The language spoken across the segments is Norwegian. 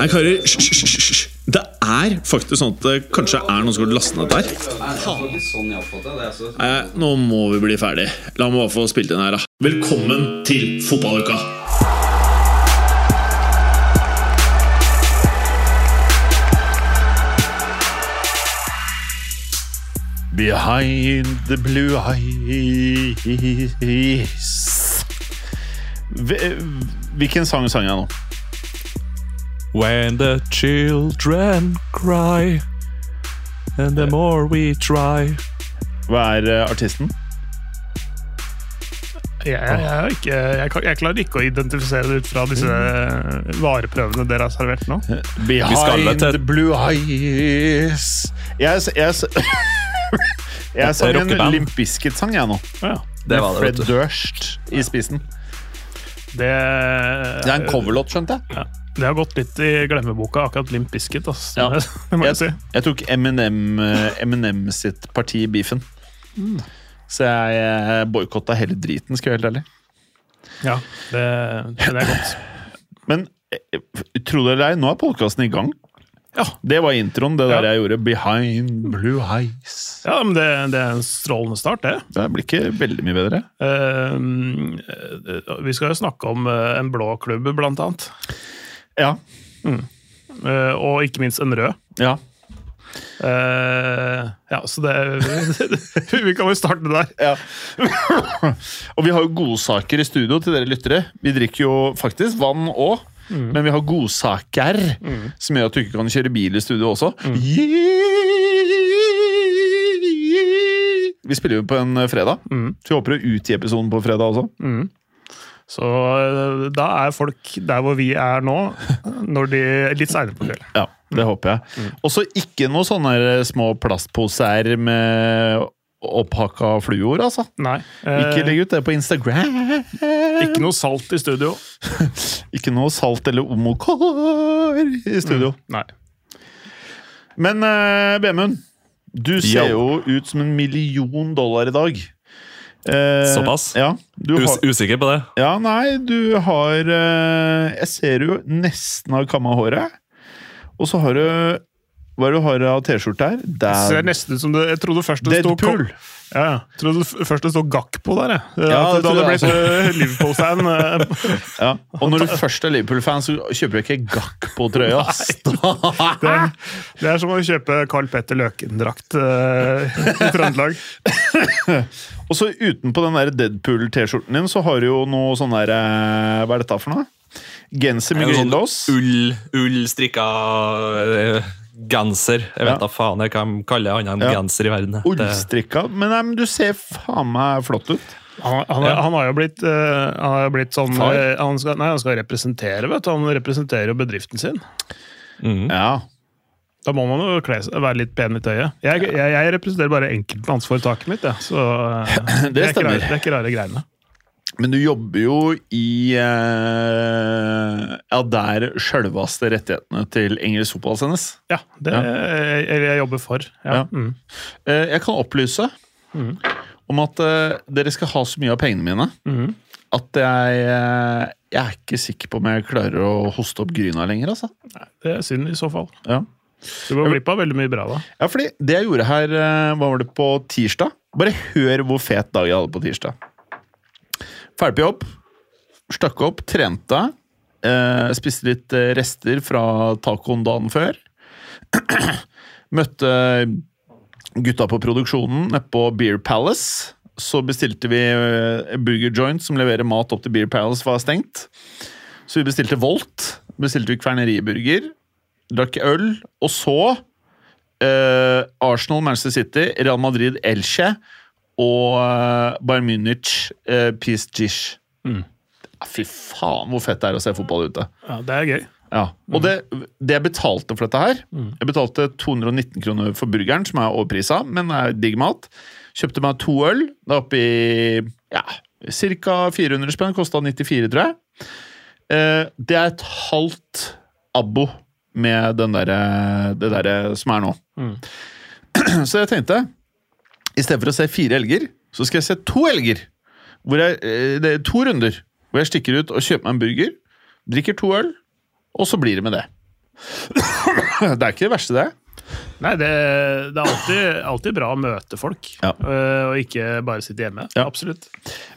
Hei, karer. Hysj. Det er faktisk sånn at det kanskje er noen som har lastet ned der. Nei, nå må vi bli ferdig. La meg bare få spilt inn her, da. Velkommen til fotballuka! Behind the blue eyes Hvilken sang sang jeg nå? When the children cry, and the more we try Hva er eh, artisten? Jeg, jeg, jeg, er ikke, jeg, kan- jeg klarer ikke å identifisere det ut fra disse eh, vareprøvene dere har servert nå. Behind skal vel til- the blue eyes Jeg, s- jeg, s- jeg sang en Rockeband. Limp Bizkit-sang, jeg nå. Ja, Det var det, Fred vet du. Durst i spissen. det, Det er en coverlåt, skjønte jeg. Ja, det har gått litt i glemmeboka, akkurat Limp Bizkit. Altså. Ja. Jeg si. Jeg, tok Eminem, eh, Eminem sitt parti i beefen. Så jeg boikotta hele driten, skal jeg være helt ærlig. Ja, det, det er godt. Men eh, tro det eller ei, nå er podkasten i gang. Ja. Det var introen, det Ja. der jeg gjorde. Behind blue eyes. Ja, men det, det er en strålende start, det. Det blir ikke veldig mye bedre. Eh, vi skal jo snakke om en blå klubb, blant annet. Ja. Eh, og ikke minst en rød. ja. Uh, ja, så det Vi kan jo starte der. Ja. og vi har jo godsaker i studio til dere lyttere. Vi drikker jo faktisk vann òg. Men vi har godsaker som gjør at du ikke kan kjøre bil i studio også. Vi spiller jo på en fredag, Mm. så vi håper å utgi episoden på fredag også. Så eh, da er folk der hvor vi er nå, når de litt seinere på kvelden. Ja, det håper jeg. Også ikke noe sånne små plastposer med opphakka fluor, altså. Nei. eh, Ikke legg ut det på Instagram. ikke noe salt i studio. Ikke noe salt eller omokar i studio. Nei. Men uh, Bemund, du ser jo ut som en million dollar i dag. Eh, Såpass? Ja, har, usikker på det? ja, nei, du har eh, Jeg ser jo nesten har kamma håret. Og så har du Hva er det du har av T-skjorte her? Det ser nesten ut som det Jeg trodde først det sto Deadpool. Ja, ja. Jeg trodde først det sto på der, jeg. Ja, det da hadde blitt eh, Liverpool-fan. eh. Ja. Og når du først er Liverpool-fan, så kjøper du ikke Gakk på trøya. Det, er- det er som å kjøpe Carl Petter Løken-drakt uh, i Trøndelag. Og så utenpå den der Deadpool-T-skjorten din, så har du jo noe sånn der Hva er dette for noe? Genser med grillås. sånn. Ull, ull strikka genser. Jeg vet Ja. da faen jeg hva de kaller annet enn Ja. genser i verden. Ullstrikka. Men, nei, men du ser faen meg flott ut. Han, han, Ja. han har jo blitt, uh, han har jo blitt sånn Far? eh, han skal, Nei, han skal representere, vet du. Han representerer jo bedriften sin. Mm. Ja. Da må man jo kle seg, være litt pen i tøyet. Jeg, jeg, jeg representerer bare enkeltmannsforetaket mitt, ja. Så uh, Det er ikke rare- det er ikke rare greiene. Men du jobber jo i eh, Ja, der sjølveste rettighetene til engelsk fotball sendes. Ja, det Ja. Jeg, jeg jobber for. Ja. Ja. Mm. Eh, jeg kan opplyse om at eh, dere skal ha så mye av pengene mine mm. at jeg, eh, jeg er ikke sikker på om jeg klarer å hoste opp gryna lenger, altså. Det er synd i så fall. Ja. Du går glipp av veldig mye bra da. Ja, fordi det jeg gjorde her, eh, hva var det på tirsdag? Bare hør hvor fet dag jeg hadde på tirsdag. Ferdig på jobb, stakk opp, trente, eh, spiste litt eh, rester fra tacoen dagen før. Møtte gutta på produksjonen nede på Beer Palace. Så bestilte vi eh, Burger Joint, som leverer mat opp til Beer Palace, var stengt. Så vi bestilte Volt. Bestilte vi Kverneriburger. Drakk øl. Og så eh, Arsenal, Manchester City, Real Madrid, Elche og uh, Bayern Munich, uh, PSG. Mm. Fy faen hvor fett det er å se fotball ute. Ja, Det er gøy. Ja. Og det, det jeg betalte for dette her Jeg betalte 219 kroner for burgeren, som er overprisa, men er digg mat. Kjøpte meg to øl. Det er oppe i ja, ca. 400 spenn. Kosta 94, tror jeg. Eh, det er et halvt abo med den der, det derre som er nå. Mm. Så jeg tenkte i stedet for å se fire elger, så skal jeg se to elger. Hvor jeg, eh, det er to runder hvor jeg stikker ut og kjøper meg en burger, drikker to øl, og så blir det med det. Det er ikke det verste, det. Nei, det, det er alltid, alltid bra å møte folk, Ja. øh, og ikke bare sitte hjemme. Ja. Absolutt.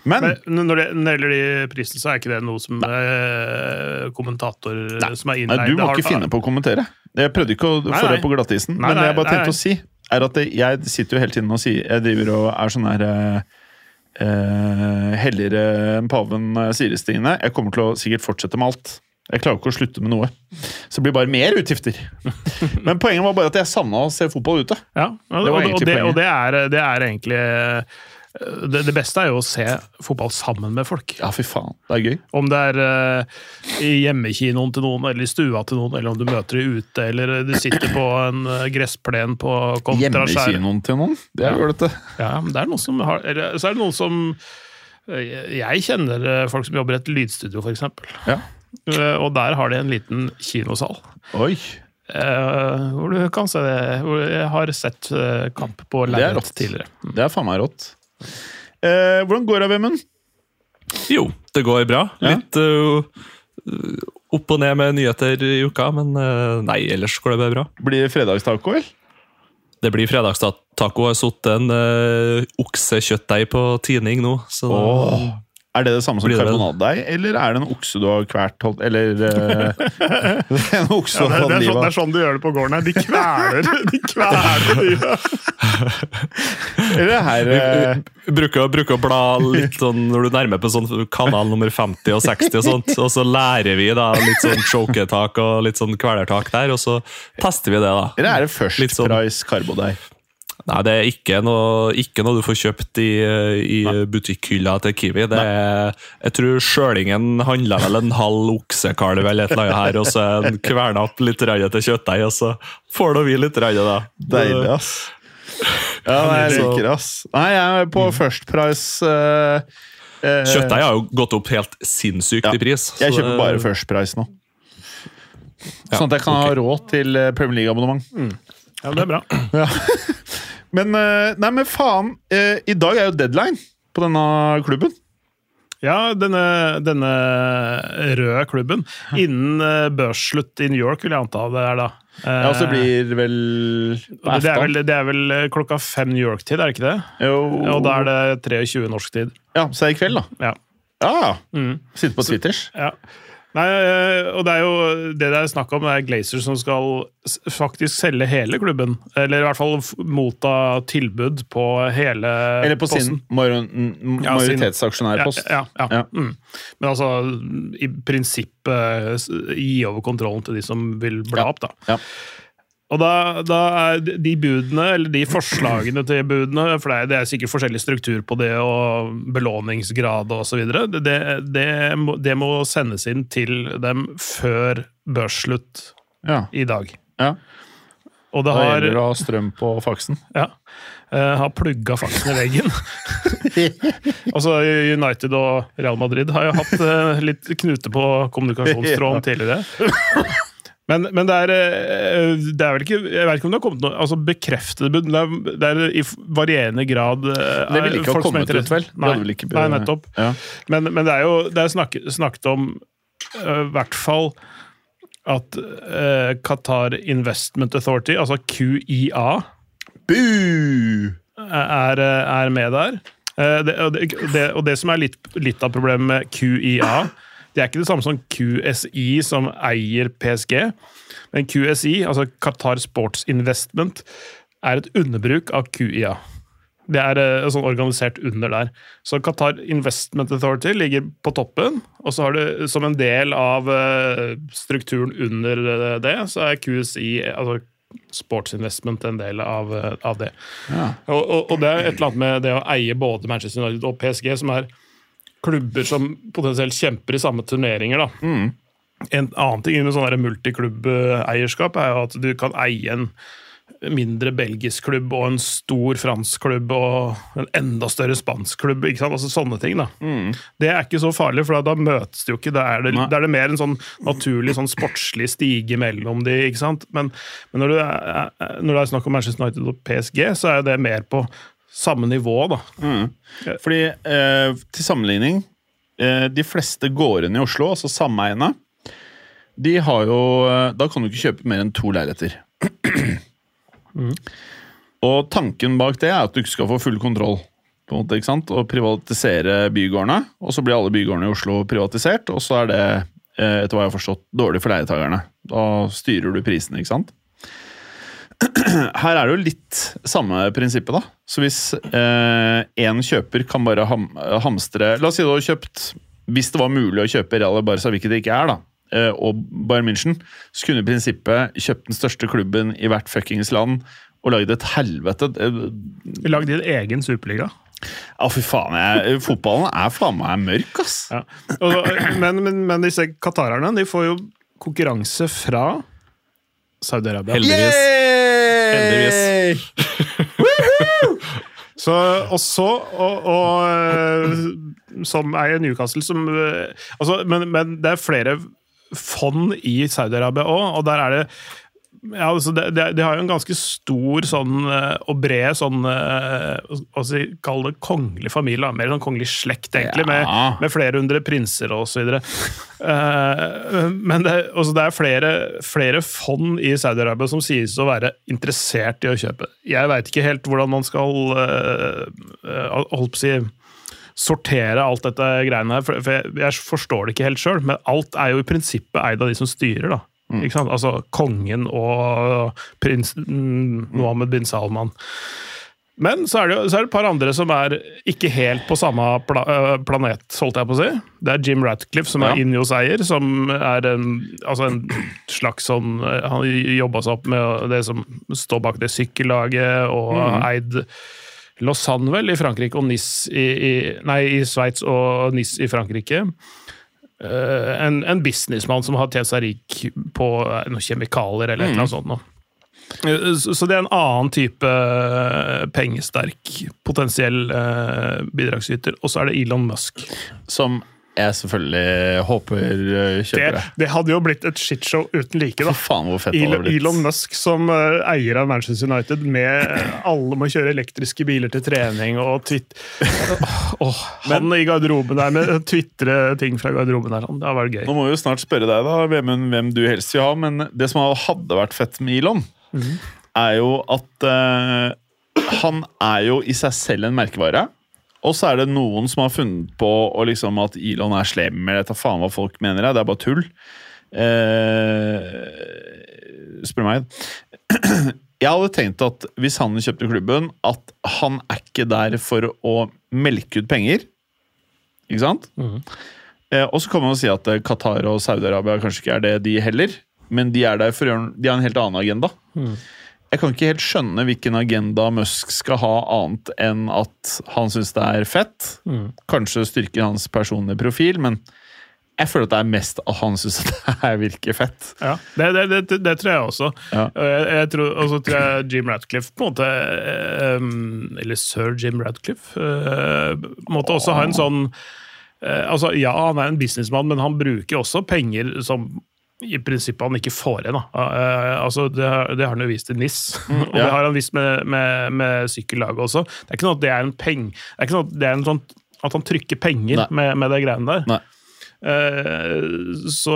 Men Men når det, gjelder de prisene, så er ikke det noe som øh, kommentator som er nei, du må har- ikke finne på å kommentere. Jeg prøvde ikke å få nei. deg på glattisen. Nei, men jeg bare nei, tenkte nei. å si, er at jeg sitter jo hele tiden og sier Jeg driver og er sånn her eh, eh, helligere enn paven eh, sier, Stine. Jeg kommer til å sikkert fortsette med alt. Jeg klarer ikke å slutte med noe. Så det blir bare mer utgifter. Men poenget var bare at jeg savna å se fotball ute. Ja, og, Det og, det, og det, er, det er egentlig øh, det, det beste er jo å se fotball sammen med folk. Ja, fy faen. Det er gøy. Om det er uh, i hjemmekinoen til noen, eller i stua til noen, eller om du møter dem ute, eller du sitter på en øh, gressplen på kontraskjær. Hjemmekinoen til noen. Det er jålete. Ja, men det er noen som har eller, Så er det noen som uh, Jeg kjenner folk som jobber i et lydstudio, f.eks. Ja. Og der har de en liten kinosal. Oi. eh, hvor du kan se det. Hvor jeg har sett eh, kamp på Det er lerret tidligere. Det er faen meg rått. Eh, hvordan går det, Vemund? Jo, det går bra. Ja. Litt uh, opp og ned med nyheter i uka, men uh, nei, ellers går det bare bra. Blir det fredagstaco, eller? Det blir fredagstaco. Jeg har satt en uh, oksekjøttdeig på tining nå. Så Åh. Er det det samme som karbonadeig, eller er det en okse du har kvært holdt- Eller uh, en okse Ja, det, det, er sånn, det er sånn du gjør det på gården her. De kveler de kveler dyra. Eller her eh, Vi bruker, bruker å bla litt sånn når du nærmer på sånn kanal nummer 50 og 60 og sånt, og så lærer vi da litt sånn choketak og litt sånn kvelertak der, og så tester vi det, da. Eller er det First sånn- Price karbodeig? Nei, det er ikke noe, ikke noe du får kjøpt i, i butikkhylla til Kiwi. Det er, jeg tror sjølingen handla vel en halv oksekalv eller et eller annet her, og så en kverna opp litt til kjøttdeig, og så får nå vi litt rann, da. Deilig, ass. Ja, jeg liker ass. Nei, jeg er på First Price Uh, Kjøttdeig har jo gått opp helt sinnssykt Ja, i pris. Jeg kjøper bare First Price nå. Ja, Sånn at jeg kan okay. ha råd til eh, Premier League-abonnement. Ja, det er bra. Men, eh, nei, men faen, eh, i dag er jo deadline på denne klubben. Ja, denne, denne røde klubben. Innen eh, børsslutt i New York, vil jeg anta det er da. Ja, og så blir vel det, er vel, det er vel klokka fem New York-tid, er det ikke det? Jo. Og da er det 23 norsk tid. Ja, så er det i kveld, da. Ja. Ja, Mm. Sitte på Twitters. Ja. Nei, eh, og det er jo det det er snakk om, det er Glazer som skal faktisk selge hele klubben. Eller i hvert fall motta tilbud på hele Eller på posten. sin major- Ja, majoritetsaksjonærpost. Ja, ja, ja. Ja. Mm. Men altså, i prinsippet gi over kontrollen til de som vil bla Ja. opp, da. Og da, da er de- de budene, eller de forslagene til budene, for det er, er sikkert forskjellig struktur på det, og belåningsgrad videre, det, det, det, må, sendes inn til dem før børsslutt Ja. i dag. ja. Og det Da gjelder det å ha strøm på faksen. ja, Uh, har plugga faksen i veggen. altså United og Real Madrid har jo hatt uh, litt knute på kommunikasjonstråden tidligere. Men, men det, er, eh, det er vel ikke Jeg vet ikke om det har kommet noe altså bekreftede bud. Det det er i varierende grad eh, Det ville ikke ha kommet ut, vel? Nei, ikke nei, nettopp. Ja. Men, men det er jo det er snakket, snakket om eh, i hvert fall at uh, Qatar Investment Authority, altså QIA, Bu! er, er med der. Uh, Det, og, det, og det som er litt, litt av problemet med QIA, det er ikke det samme som QSI, som eier PSG. Men QSI, altså Qatar Sports Investment, er et underbruk av QIA. Det er sånn organisert under der. Så Qatar Investment Authority ligger på toppen, og så har du som en del av eh, strukturen under eh, det, så er QSI, altså Sports Investment, en del av, av det. Ja. Og, og, og det er et eller annet med det å eie både Manchester United og PSG, som er klubber som potensielt kjemper i samme turneringer. da. Mm. En annen ting med sånn multiklubbeierskap er jo at du kan eie en mindre belgisk klubb og en stor fransk klubb og en enda større spansk klubb. ikke sant? Altså Sånne ting. da. Det er ikke så farlig, for da, møtes de jo ikke. Da er, det, da er det mer en sånn naturlig sånn sportslig stige mellom de, ikke sant? Men, men når, det er, når det er snakk om Manchester United og PSG, så er det mer på samme nivå, da. Fordi, eh, til sammenligning, eh, de fleste gårdene i Oslo, altså sameiene, De har jo eh, Da kan du ikke kjøpe mer enn to leiligheter. Og tanken bak det er at du ikke skal få full kontroll. på en måte, ikke sant? Og privatisere bygårdene. Og så blir alle bygårdene i Oslo privatisert, og så er det, eh, etter hva jeg har forstått, dårlig for leietakerne. Da styrer du prisene, ikke sant? Her er det jo litt samme prinsippet, da. Så hvis én kjøper kan bare ham, hamstre La oss si du har kjøpt Hvis det var mulig å kjøpe Real Barca, hvilket det ikke er, da, eh, og Bayern München, så kunne i prinsippet kjøpt den største klubben i hvert fuckings land og lagd et helvete. Lagd Lag din egen superliga. Ja, fy faen. Jeg, fotballen er faen meg mørk, ass. Ja. Og, men, men, men disse qatarerne de får jo konkurranse fra Saudi-Arabia. Heldigvis. Heldigvis. Så, og så og, og, eh, Som eier Newcastle som eh, altså, men, men det er flere fond i Saudi-Arabia òg, og der er det ja, altså det, det, de har jo en ganske stor sånn, eh, og bred sånn si, Kall det kongelig familie. Mer sånn kongelig slekt, egentlig, Ja. med, med flere hundre prinser og så videre. Eh, men det, altså det er flere, flere fond i Saudi-Arabia som sies å være interessert i å kjøpe. Jeg veit ikke helt hvordan man skal uh, holdt på å si sortere alt dette greiene her, for for jeg, jeg forstår det ikke helt sjøl, men alt er jo i prinsippet eid av de som styrer, da. Sant? Altså kongen og prins mm, Mohammed bin Salman. Men så er, det så er det et par andre som er ikke helt på samme pla øh, planet, holdt jeg på å si. Det er Jim Ratcliffe, som er Ja. Injos-eier, som er en, altså en slags sånn øh, Han jobba seg opp med det som står bak det sykkellaget, og mm. eid Lausanne vel i Frankrike og Nis i, i Nei, i Sveits og Nis i Frankrike. Eh, en, en businessmann som har tjent seg rik på eh, noen kjemikalier eller eller annet sånt. nå. Eh, Så det er en annen type pengesterk potensiell bidragsyter. Og så er det Elon Musk. Som jeg selvfølgelig håper eh, kjøper det. det hadde jo blitt et shitshow uten like. da. da. faen, hvor fett det hadde Elon, blitt. Elon Musk som eh, eier av Manchester United, med alle må kjøre elektriske biler til trening og twitt... oh, han i garderoben der med tvitre ting fra garderoben der. Det hadde vært gøy. Nå må vi jo snart spørre deg, da, Vemund, hvem du helst vil ha. Men det som hadde vært fett med Elon, er jo at uh, han er jo i seg selv en merkevare. Og så er det noen som har funnet på liksom at Elon er slem, eller jeg tar faen hva folk mener. Det er bare tull. Eh, spør meg. Jeg hadde tenkt at hvis han kjøpte klubben, at han er ikke der for å melke ut penger. Ikke sant? Eh, og så kan man si at eh, Qatar og Saudi-Arabia kanskje ikke er det, de heller. Men de er der for å gjøre De har en helt annen agenda. Jeg kan ikke helt skjønne hvilken agenda Musk skal ha, annet enn at han syns det er fett. Kanskje styrker hans personlige profil, men jeg føler at det er mest at han syns det her virker fett. Ja, det, det, det, det tror jeg også. Ja. Jeg, jeg tror, og så tror jeg Jim Ratcliffe på en måte eh, um, Eller sir Jim Ratcliffe eh, måtte også ha en sånn eh, altså Ja, han er en businessmann, men han bruker også penger som i prinsippet han ikke får da. Eh, altså, det, har- det har han jo vist i NIS, og det har han vist med, med, med sykkellaget også. Det er ikke noe at det er en peng, det er ikke noe at det er en sånn at han trykker penger med, med de greiene der. Nei. Eh, så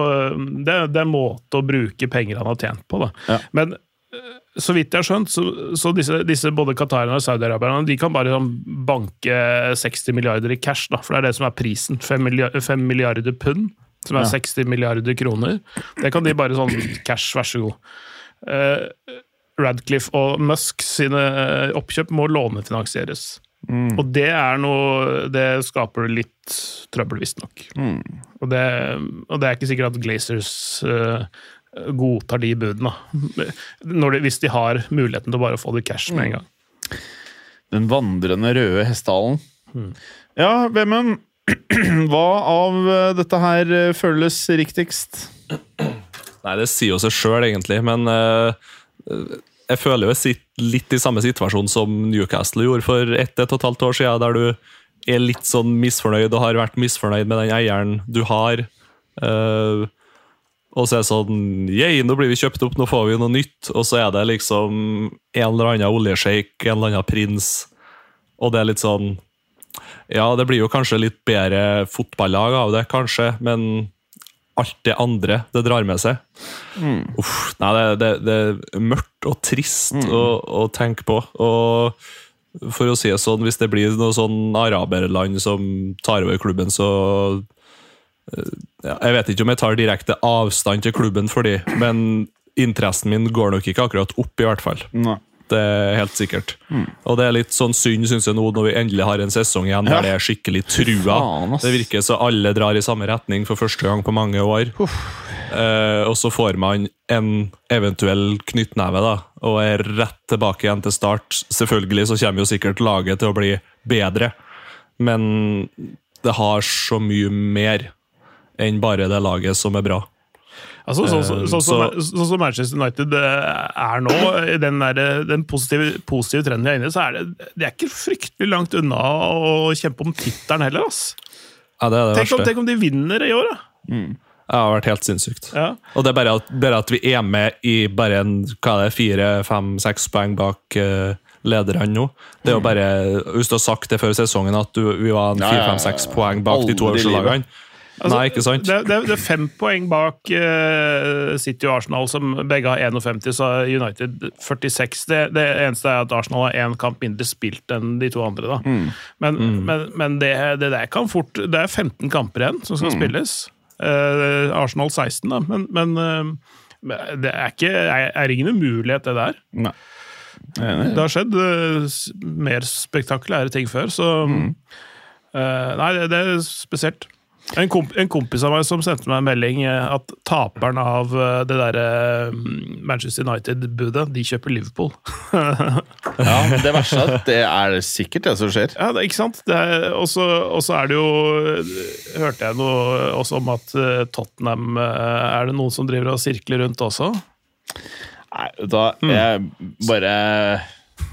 det, det er en måte å bruke penger han har tjent på. Da. Ja. Men eh, så vidt jeg har skjønt, så, så disse, disse både qatarerne og saudiarabierne de kan bare sånn banke 60 milliarder i cash, da, for det er det som er prisen. 5 milliarder, milliarder pund, som er Ja. 60 milliarder kroner. Det kan de bare sånn cash, vær så god. Uh, Radcliffe og Musk sine eh, oppkjøp må lånefinansieres. Mm. Og det er noe Det skaper litt trøbbel, visstnok. Mm. Og, det, og det er ikke sikkert at Glazers uh, godtar de budene. De, hvis de har muligheten til å bare få det cash med en gang. Den vandrende røde hestehalen. Ja, Vemund. Hva av eh, dette her eh, føles riktigst? Nei, det sier jo seg sjøl, egentlig, men uh, jeg føler jo jeg sitter litt i samme situasjon som Newcastle gjorde for ett, et og et halvt år siden, der du er litt sånn misfornøyd og har vært misfornøyd med den eieren du har. Uh, og så er det sånn Yay, nå blir vi kjøpt opp, nå får vi noe nytt. Og så er det liksom en eller annen oljesjeik, en eller annen prins, og det er litt sånn Ja, det blir jo kanskje litt bedre fotballag av det, kanskje, men alt det andre det drar med seg. Uff, nei, det, det, det er mørkt og trist å, å tenke på. Og for å si det sånn, hvis det blir noe sånn araberland som tar over klubben, så eh, ja, Jeg vet ikke om jeg tar direkte avstand til klubben for de, men interessen min går nok ikke akkurat opp, i hvert fall. Nei. Det er helt sikkert. Og det er litt sånn synd, syns jeg, nå når vi endelig har en sesong igjen der det er skikkelig trua. Faen, det virker så alle drar i samme retning for første gang på mange år. Eh, og så får man en eventuell knyttneve da, og er rett tilbake igjen til start. Selvfølgelig så kommer jo sikkert laget til å bli bedre, men det har så mye mer enn bare det laget som er bra. Altså, sånn så, Eh, så, så, så- sånn som Manchester United eh, er nå, i den, der, den positive, positive trenden de er inne i, så er det, det er ikke fryktelig langt unna å kjempe om tittelen heller. ass. Ja, det er det Tenk om, tenk om de vinner i år, da! Det har vært helt sinnssykt. Ja. Og det er bare at, bare at vi er med i bare en, hva er det, fire, fem, seks poeng bak uh, lederne nå. Det er jo bare, Hvis du har sagt det før sesongen at du, vi var en Ja, fire, ja, ja, fem, seks ja. poeng bak de to Aldri øverste livet. Lagene Nei, ikke sant? Altså, Det, det, det er fem poeng bak uh, City og Arsenal, som begge har 51, så United 46. Det, det eneste er at Arsenal har én kamp mindre spilt enn de to andre. Da. Mm. Men, men, men det, det der kan fort Det er 15 kamper igjen som Mm. skal spilles. Uh, Arsenal 16, da, men, men uh, det er, ikke, er, er ingen umulighet, det der. Nei. Det har skjedd mer spektakulære ting før, så Mm. Nei, det, det er spesielt. En, komp en kompis av meg som sendte meg en melding eh, at taperen av eh, det derre Manchester United-budet, de kjøper Liverpool. Ja, men det verste er at det er sikkert det som skjer. ja, det, ikke sant? Og så er det jo Hørte jeg noe også om at eh, Tottenham eh, Er det noen som driver og sirkler rundt også? Nei, da hva, jeg bare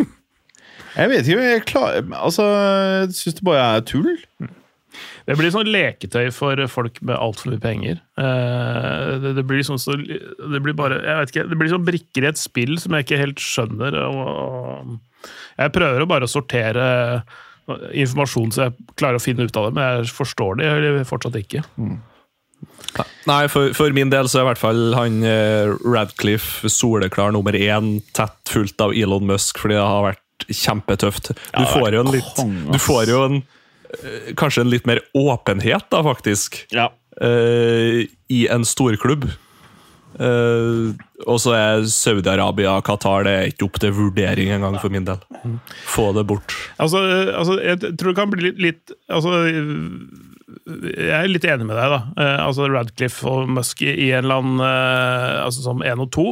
Jeg vet ikke, jeg klarer Altså, jeg syns det bare er tull. Det blir sånn leketøy for folk med altfor mye penger. Eh, Det, det blir sånn så, Det blir bare Jeg vet ikke, det blir sånn brikker i et spill som jeg ikke helt skjønner. Og, og jeg prøver jo bare å sortere informasjon så jeg klarer å finne ut av det, men jeg forstår det jeg fortsatt ikke. Nei, for, for min del så er i hvert fall han eh, Radcliffe soleklar nummer én, tett fulgt av Elon Musk, fordi det har vært kjempetøft. Du får jo en litt Du får jo en Kanskje en litt mer åpenhet, da, faktisk. Ja. uh, I en storklubb. Uh, og så er Saudi-Arabia og Qatar det er ikke opp til vurdering engang for min del. Få det bort. Altså, altså, jeg tror det kan bli litt, litt altså, Jeg er litt enig med deg, da. Eh, altså Radcliffe og Musk i en eller annen eh, altså Som én og to.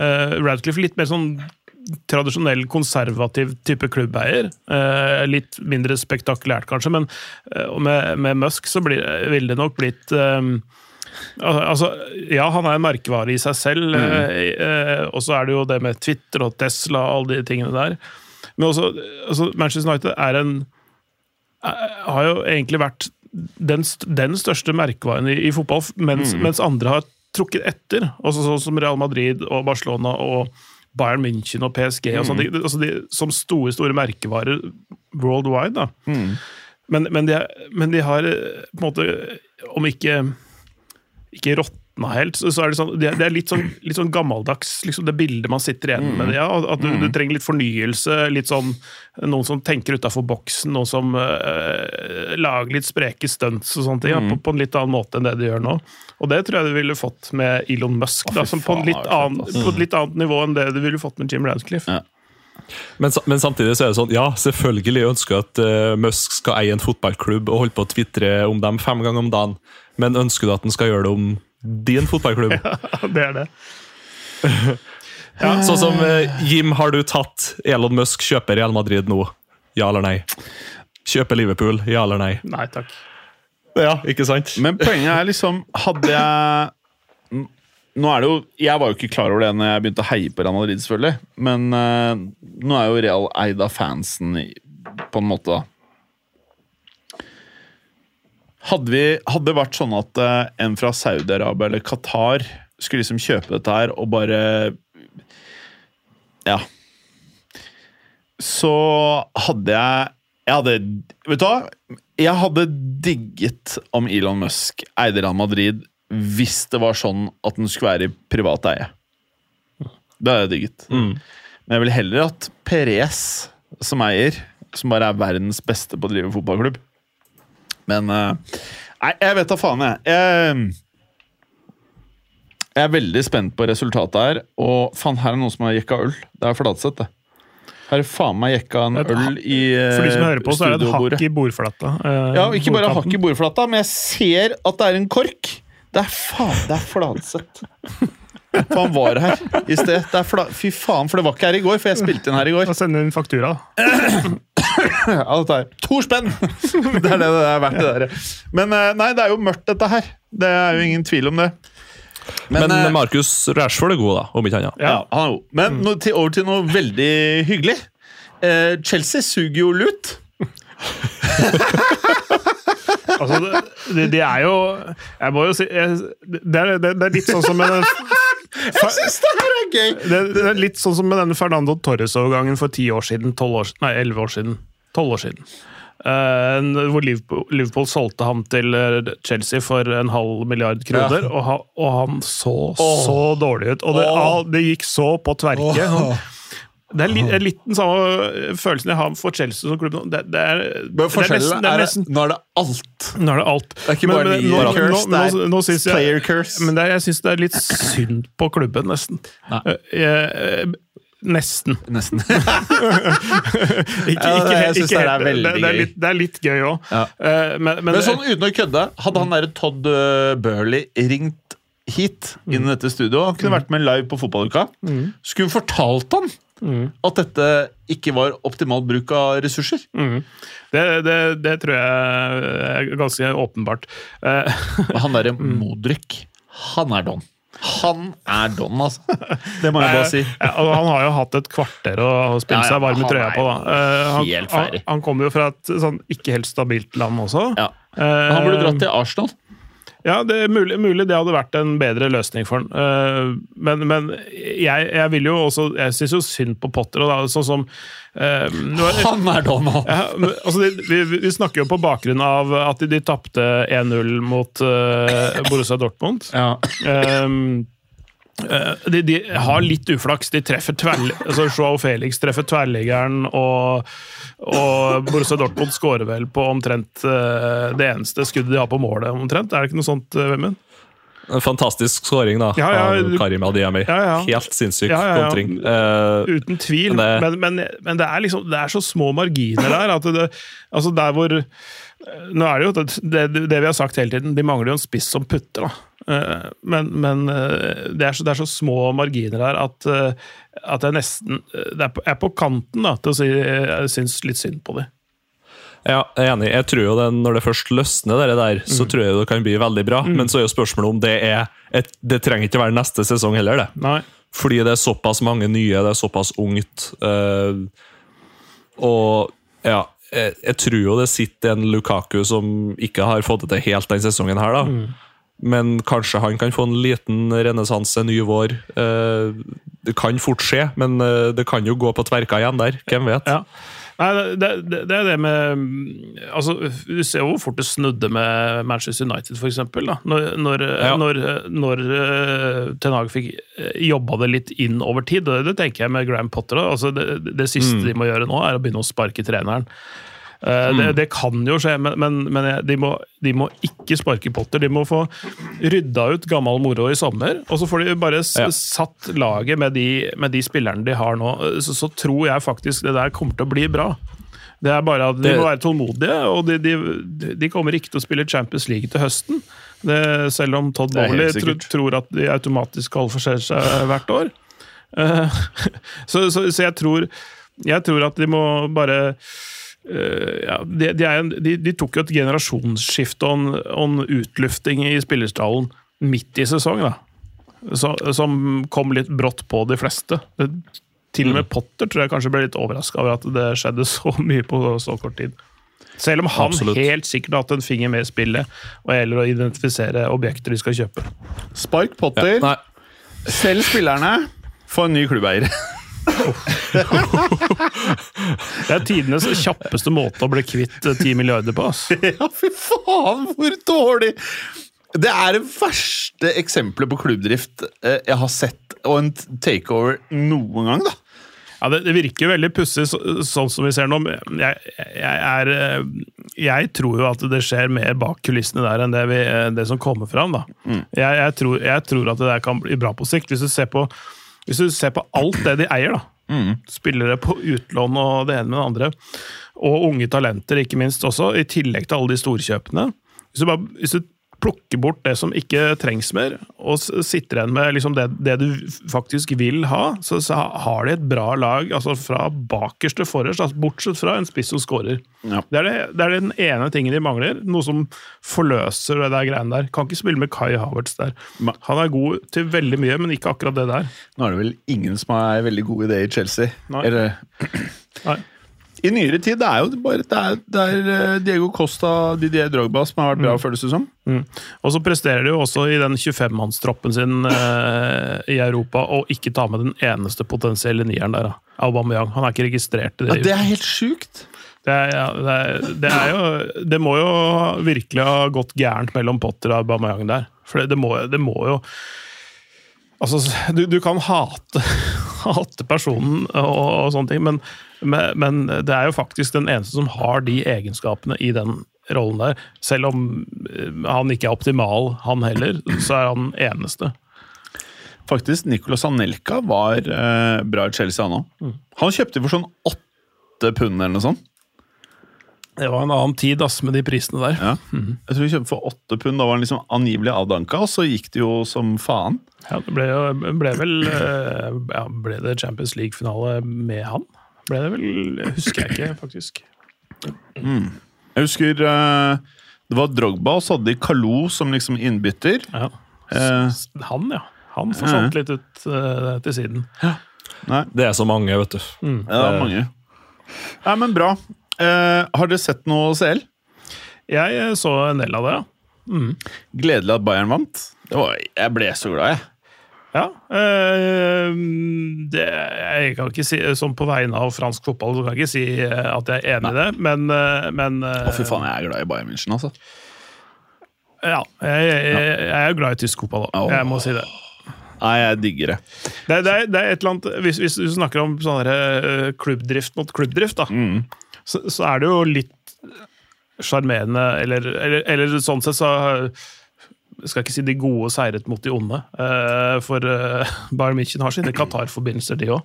Eh, Radcliffe litt mer sånn tradisjonell konservativ type klubbeier. Eh, litt mindre spektakulært, kanskje, men eh, med, med Musk så blir, ville det nok blitt eh, Altså, ja, han er en merkevare i seg selv, eh, eh, og så er det jo det med Twitter og Tesla og alle de tingene der. Men også, altså, Manchester United er en er- har jo egentlig vært den, den største merkevaren i, i fotball, mens, mens andre har trukket etter. Også sånn som Real Madrid og Barcelona og Bayern München og PSG. Og sånn, de, altså de, som store store merkevarer worldwide. Da. Men, men, de, men de har eh, på en måte, om ikke ikke råtna helt, så, er det sånn Det er, litt, sånn, litt sånn gammeldags, liksom det bildet man sitter igjen med. Ja, at du, du trenger litt fornyelse, litt sånn noen som tenker utafor boksen, noen som eh, lager litt spreke stunts og sånne ting, ja, på, på en litt annen måte enn det de gjør nå. Og det tror jeg du ville fått med Elon Musk, da, som på, annen, på et litt annet nivå enn det du ville fått med Jim Radcliffe. Ja. Men, men samtidig så er det sånn, ja, selvfølgelig ønsker jeg at uh, Musk skal eie en fotballklubb og holde på å tvitre om dem fem ganger om dagen, men ønsker du at han skal gjøre det om din fotballklubb? ja, det er det. Sånn som eh, Jim, har du tatt Elon Musk kjøper Real Madrid nå? Ja eller nei? Kjøper Liverpool? Ja eller nei? Nei takk. Ja, ikke sant? Men poenget er liksom Hadde jeg Nå er det jo Jeg var jo ikke klar over det når jeg begynte å heie på Real Madrid, selvfølgelig. Men uh, nå er jo Real eid av fansen på en måte, da. Hadde, vi, hadde det vært sånn at eh, en fra Saudi-Arabia eller Qatar skulle liksom kjøpe dette her og bare Ja. Så hadde jeg Jeg hadde Vet du hva? Jeg hadde digget om Elon Musk eide Real Madrid hvis det var sånn at den skulle være i privat eie. Det hadde jeg digget. Mm. Men jeg vil heller at Perez som eier, som bare er verdens beste på å drive fotballklubb. Men eh, Nei, jeg vet da faen, jeg. jeg. Jeg er veldig spent på resultatet her. Og faen, her er noen som har jekka øl. Det er Fladseth, det. Her er faen meg jekka en øl i eh, For de som hører på, så er det et hakk i bordflata. eh, Ja, ikke bare hakk i bordflata, men jeg ser at det er en kork. Det er faen, det er Fladseth. For han var her i sted. Det er fla Fy faen, for det var ikke her i går, for jeg spilte inn her i går. Da sender inn faktura. da. Ja, dette er to spenn! Det er det det er verdt, det der. Men eh, nei, det er jo mørkt, dette her. Det er jo ingen tvil om det. Men, Men Markus Rashford er god, da, om ikke annet. ja, han er god. Men no, til, over til noe veldig hyggelig. Eh, Chelsea suger jo lut. Altså, det, det, de er jo Jeg må jo si jeg, det, er, det, det er litt sånn som den Jeg syns det her er gøy! det, det er litt sånn som med denne Fernando Torres-overgangen for ti år siden. 12 år, nei, 11 år siden. 12 år siden. Uh, hvor Liverpool, Liverpool solgte ham til eh, Chelsea for en halv milliard kroner, og, han, og han så så dårlig ut. Og det, oh. det gikk så på tverke. Det er litt, litt den samme følelsen jeg har for Chelsea som klubb. Det, det er, er Forskjellen er er nesten Nå er det alt. Nå er det alt. Det er ikke bare Men- men curse, nå- det er nå- nå synes jeg- player curse. Men det, er- jeg syns det er litt synd på klubben, nesten. Eh, eh, nesten. Nesten. Ikke, Ja, ikke, det- jeg syns det er veldig veldig det, det, er gøy. det er litt gøy òg. Ja. men, men, Men sånn uten å kødde, hadde han derre Todd uh, Burley ringt hit inn i dette studioet, han kunne vært med live på fotballuka, skulle hun fortalt han at dette ikke var optimal bruk av ressurser. mm, det, det, det tror jeg er ganske åpenbart. Eh, han derre Modric, han er don. Han er don, altså. Det må jeg bare si. Han har jo hatt et kvarter å spille seg varm i trøya på. Da. Eh, han, han, han kommer jo fra et sånn ikke helt stabilt land også. Ja. Eh, Han burde dratt til Arsenal. Ja, det er mulig, mulig det hadde vært en bedre løsning for han. Eh, men men jeg, jeg vil jo også Jeg syns jo synd på Potter. Og da, sånn som er- Han er da nå ja, altså, vi, vi snakker jo på bakgrunn av at de, de tapte 1-0 mot uh, Borussia Dortmund. Ja. Eh, de, de har litt uflaks. De treffer tverr... Altså, Joao Felix treffer tverrliggeren, og, og Borussia Dortmund skårer vel på omtrent eh, det eneste skuddet de har på målet. omtrent. Er det ikke noe sånt, eh, Vemund? En fantastisk skåring da, Ja, ja, av Karim Adiami. Ja, ja. Helt sinnssyk kontring. Eh, Uten tvil, Men men, men, det er liksom Det er så små marginer der. at det, altså der hvor Nå er det jo det, det, vi har sagt hele tiden, de mangler jo en spiss som putter. da. Eh, Men, men eh, det, er så, det er så små marginer her at, eh, at jeg nesten Det er på, er på kanten da, til å si jeg syns litt synd på dem. Ja, jeg er enig. Jeg tror jo det, Når det først løsner, det der, Mm. så tror jeg det kan bli veldig bra. Men så er jo spørsmålet om det er et, Det trenger ikke være neste sesong heller, det. Nei. Fordi det er såpass mange nye, det er såpass ungt. Øh, og ja, jeg, jeg tror jo det sitter en Lukaku som ikke har fått det til helt den sesongen her, da. Mm. Men kanskje han kan få en liten renessanse ny vår. Eh, det kan fort skje, men eh, det kan jo gå på tverka igjen der. Hvem vet? Ja. Nei, det, det, det er det med altså, Du ser jo hvor fort det snudde med Manchester United, for eksempel. Når, når, Ja. når, når uh, Ten Hag fikk eh, jobba det litt inn over tid. og Det tenker jeg med Graham Potter. Da. Altså, det, det siste Mm. de må gjøre nå, er å begynne å sparke treneren. Eh, det, det kan jo skje, men, men, men de, må, de må ikke sparke Potter. De må få rydda ut gammel moro i sommer, og så får de bare Ja. satt laget med de, med de spillerne de har nå. Så, så tror jeg faktisk det der kommer til å bli bra. Det er bare at De Det- må være tålmodige, og de, de, de kommer ikke til å spille Champions League til høsten. Det, selv om Todd Bowley tro, tror at de automatisk kvalifiserer seg hvert år. Uh, så, så, så jeg tror Jeg tror at de må bare ja, de, de, er, en- de, de tok jo et generasjonsskifte og en, og en utlufting i spillerstallen midt i sesong, da. Så, som kom litt brått på de fleste. Det, til og med Potter tror jeg kanskje ble litt overraska over at det skjedde så mye på så kort tid. Selv om han Absolutt. helt sikkert har hatt en finger med i spillet, og gjelder å identifisere objekter de skal kjøpe. Spark Potter, Ja, Selv spillerne, får en ny klubbeier. Det er tidenes kjappeste måte å bli kvitt ti 10 milliarder på. ass. ja, fy faen, hvor dårlig! Det er det verste eksempelet på klubbdrift eh, jeg har sett, og en takeover noen gang, da. Ja, det, det virker jo veldig pussig, så, sånn som vi ser nå. Jeg, jeg, er, eh, jeg tror jo at det skjer mer bak kulissene der enn det, vi, eh, det som kommer fram. Da. Jeg, jeg, tror, jeg tror at det der kan bli bra på sikt. Hvis du ser på, hvis du ser på alt det de eier, da. spillere på utlån og det ene med det andre, og unge talenter ikke minst også, i tillegg til alle de storkjøpene. Hvis du, bare, hvis du plukker bort det som ikke trengs mer, og sitter igjen med liksom det, det du faktisk vil ha, så, så har de et bra lag altså fra bakerst til forrest, altså bortsett fra en spiss som scorer. Ja. Er det, det er den ene tingen de mangler, noe som forløser det der greiene der. Kan ikke spille med Kai Havertz der. Han er god til veldig mye, men ikke akkurat det der. Nå er det vel ingen som er veldig god i det i Chelsea. Nei. Eller, Nei. I nyere tid det er jo bare det er, det er eh, Diego Costa Didier Drogba som har vært bra, føles det som. Mm. Og så presterer de jo også i den 25-mannstroppen sin eh, i Europa å ikke ta med den eneste potensielle nieren der. Aubameyang. Han er ikke registrert i Ja, det. det er helt sjukt! Det, er, ja, det, er, det er jo Det må jo virkelig ha gått gærent mellom Potter og Aubameyang der. For det, det, må, det må jo Altså, du, du kan hate, hate personen og, og sånne ting, men, men, men det er jo faktisk den eneste som har de egenskapene i den rollen der. Selv om eh, han ikke er optimal, han heller, så er han eneste. Faktisk, Nicolas Anelka var eh, bra i Chelsea, han òg. Han kjøpte for sånn åtte pund eller noe sånt. Det var en annen tid ass, med de prisene der. Ja. Jeg tror vi kjøpte for åtte pund. Da var han liksom angivelig avdanka, og så gikk det jo som faen. Ja, det ble, jo, ble vel eh, ja, Ble det Champions League-finale med han? Ble det vel Husker jeg ikke, faktisk. Jeg husker eh, det var Drogba, og så hadde de Kalou som liksom innbytter. Ja. Eh, Han, ja. Han forsvant litt ut til siden. nei, Det er så mange, vet du. ja, det er mange. Nei, men bra. Eh, har dere sett noe CL? Jeg eh, så en del av det, ja. Gledelig at Bayern vant. Det var, jeg ble så glad, jeg. Ja, Øh, det, jeg kan ikke si, Sånn på vegne av fransk fotball så kan jeg ikke si at jeg er enig i det, men, men Å, fy faen, jeg er glad i Bayern München, altså. Ja, jeg, jeg, jeg er jo glad i tysk fotball, da. Jeg må si det. Nei, jeg digger det. Det, det, er, det er et eller annet Hvis, hvis du snakker om sånn klubbdrift mot klubbdrift, da, så, så er det jo litt sjarmerende, eller, eller, eller sånn sett så jeg skal ikke si de gode seiret mot de onde, eh, for uh, Bayern München har sine Qatar-forbindelser, de òg.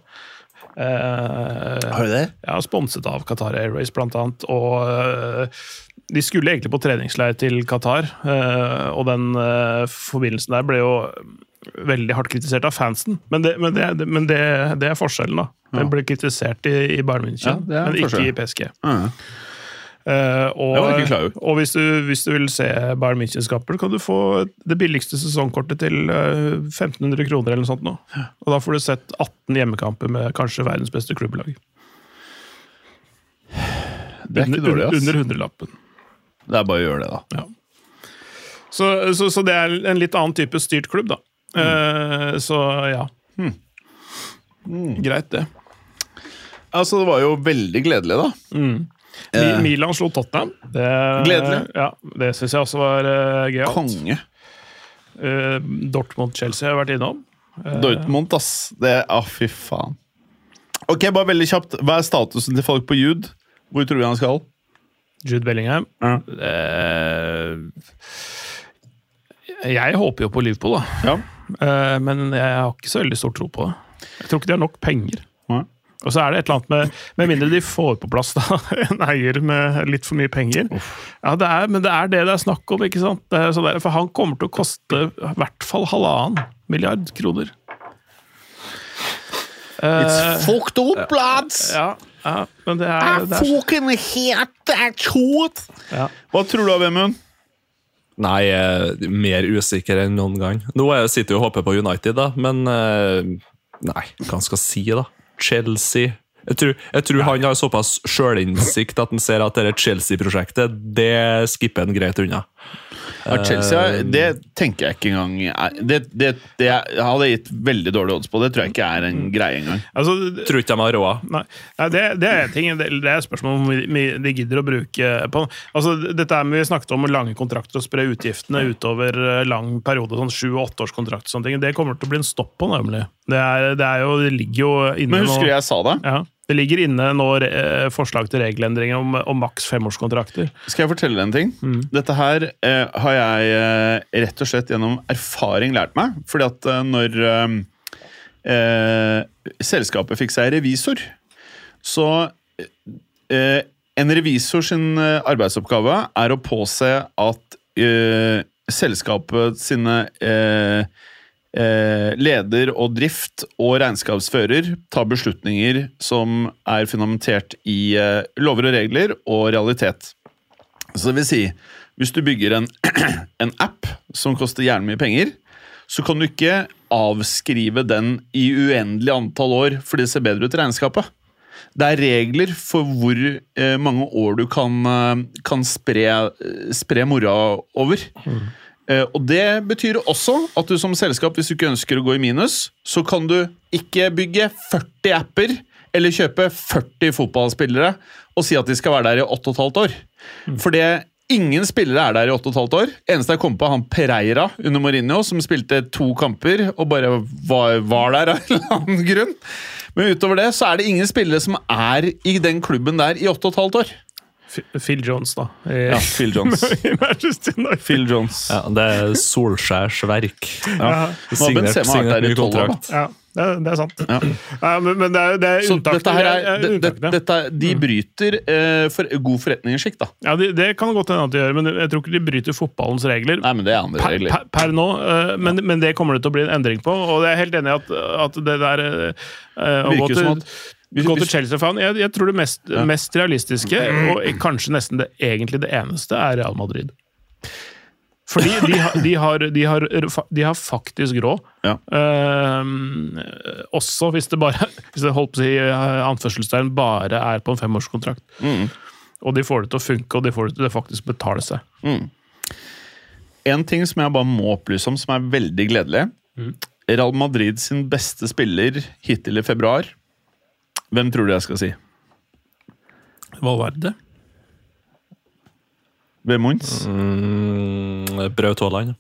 Har du det? Ja, sponset av Qatar Airways, blant annet. Og eh, de skulle egentlig på treningsleir til Qatar, eh, og den eh, forbindelsen der ble jo veldig hardt kritisert av fansen. Men det, men det, men det, det er forskjellen, da. Den ble kritisert i, i Bayern München, Ja, men ikke i PSG. Ja. Uh, og og hvis, du, hvis du vil se Bayern München-kamper, kan du få det billigste sesongkortet til eh, 1500 kroner eller noe sånt nå. Og da får du sett 18 hjemmekamper med kanskje verdens beste klubblag. Det er ikke dårlig, ass. Under hundrelappen. Det er bare å gjøre det, da. Ja. Så, så, så det er en litt annen type styrt klubb, da. Eh, så ja. Greit, det. Altså, det var jo veldig gledelig, da. Mm. Eh. Milan slo Tottenham. Det, Gledelig. Ja, det syns jeg også var uh, gøyalt. Konge. Uh, Dortmund-Chelsea har jeg vært innom. Uh, Dortmund, ass. Det Å, fy faen. Ok, bare veldig kjapt. Hva er statusen til folk på Jude? Hvor tror vi han skal? Jude Bellingham. Ja. Uh, jeg håper jo på Liverpool, da. Ja. Eh, men jeg har ikke så veldig stor tro på det. Jeg tror ikke de har nok penger. Nei. Og så er det et eller annet med Med mindre de får på plass da, en eier med litt for mye penger. Ja, det er, Men det er det det er snakk om, ikke sant? Det er så der, for han kommer til å koste i hvert fall halvannen milliard kroner. It's fucked up, lads! Ja, ja men det er, det er fucking hate that shit! ja. Hva tror du av Vemund? Nei, er mer usikker enn noen gang. Nå er- sitter jeg og håper på United, da, men eh, Nei, hva skal jeg si, da? Chelsea Jeg tror, jeg tror han har såpass sjølinnsikt at han ser at dette Chelsea-prosjektet det skipper han greit unna. Ja, Chelsea, det tenker jeg ikke engang det, det, det hadde gitt veldig dårlige odds på. Det tror jeg ikke er en greie engang. Altså, Tror ikke de har råd. Nei, det, det er en ting. Det, er spørsmål om de gidder å bruke på Altså, dette er med, Vi snakket om lange kontrakter og spre utgiftene utover eh, lang periode, sånn sju- og åtteårskontrakt og sånne ting. Det kommer til å bli en stopp på, nemlig. Det, er, det, er jo, det ligger jo inne Men husker du jeg sa det? ja, Det ligger inne nå eh, forslag til regelendringer om, om maks femårskontrakter. Skal jeg fortelle deg en ting? Mm. Dette her eh, har jeg eh, rett og slett gjennom erfaring lært meg. Fordi at eh, når selskapet fikk seg revisor, så eh, En revisor sin arbeidsoppgave er å påse at eh, selskapet sine eh, eh, leder og drift og regnskapsfører tar beslutninger som er fundamentert i eh, lover og regler og realitet. Så det vil si, hvis du bygger en, en app som koster gjerne mye penger, så kan du ikke avskrive den i uendelig antall år fordi det ser bedre ut i regnskapet. Det er regler for hvor eh, mange år du kan, kan spre, spre mora over. Eh, og Det betyr også at du som selskap, hvis du ikke ønsker å gå i minus, så kan du ikke bygge 40 apper eller kjøpe 40 fotballspillere og si at de skal være der i 8 15 år. For det Ingen spillere er der i 8 15 år. Eneste jeg kom på, er han Pereira under Mourinho, som spilte to kamper og bare var, var der av en eller annen grunn. Men utover det så er det ingen spillere som er i den klubben der i 8 15 år. Phil Jones, da. I, Ja, Phil Jones. Phil Jones. Ja, det er Solskjærs verk. Ja. Signert, signert 12 år, da. Ja, det, det er sant. Ja. Ja, men, men det er, det er unntak. dette her er, Det det, det, dette, de bryter uh, for, god forretningsskikk, da. Ja, det, det kan godt hende at de gjør, men jeg tror ikke de bryter fotballens regler. Nei, men det er andre Per, regler. per, per nå, uh, men, men det kommer det til å bli en endring på. Og jeg er helt enig i at, at det der uh, Virker som at gå til Chelsea-fan jeg, jeg tror det mest, Ja. mest realistiske, og kanskje nesten det, egentlig det eneste, er Real Madrid. Fordi de, har- de, har, de, har, de har faktisk råd. Ja. Ehm, også hvis det bare Hvis det holdt på å si eh, anførselstegn bare er på en femårskontrakt. Mm. Og de får det til å funke, og de får det til å faktisk betale seg. En ting som jeg bare må opplyse om, som er veldig gledelig. Real Madrid sin beste spiller hittil i februar. Hvem tror du jeg skal si? Valverde? Ved Mons? Mm, Braut Haaland.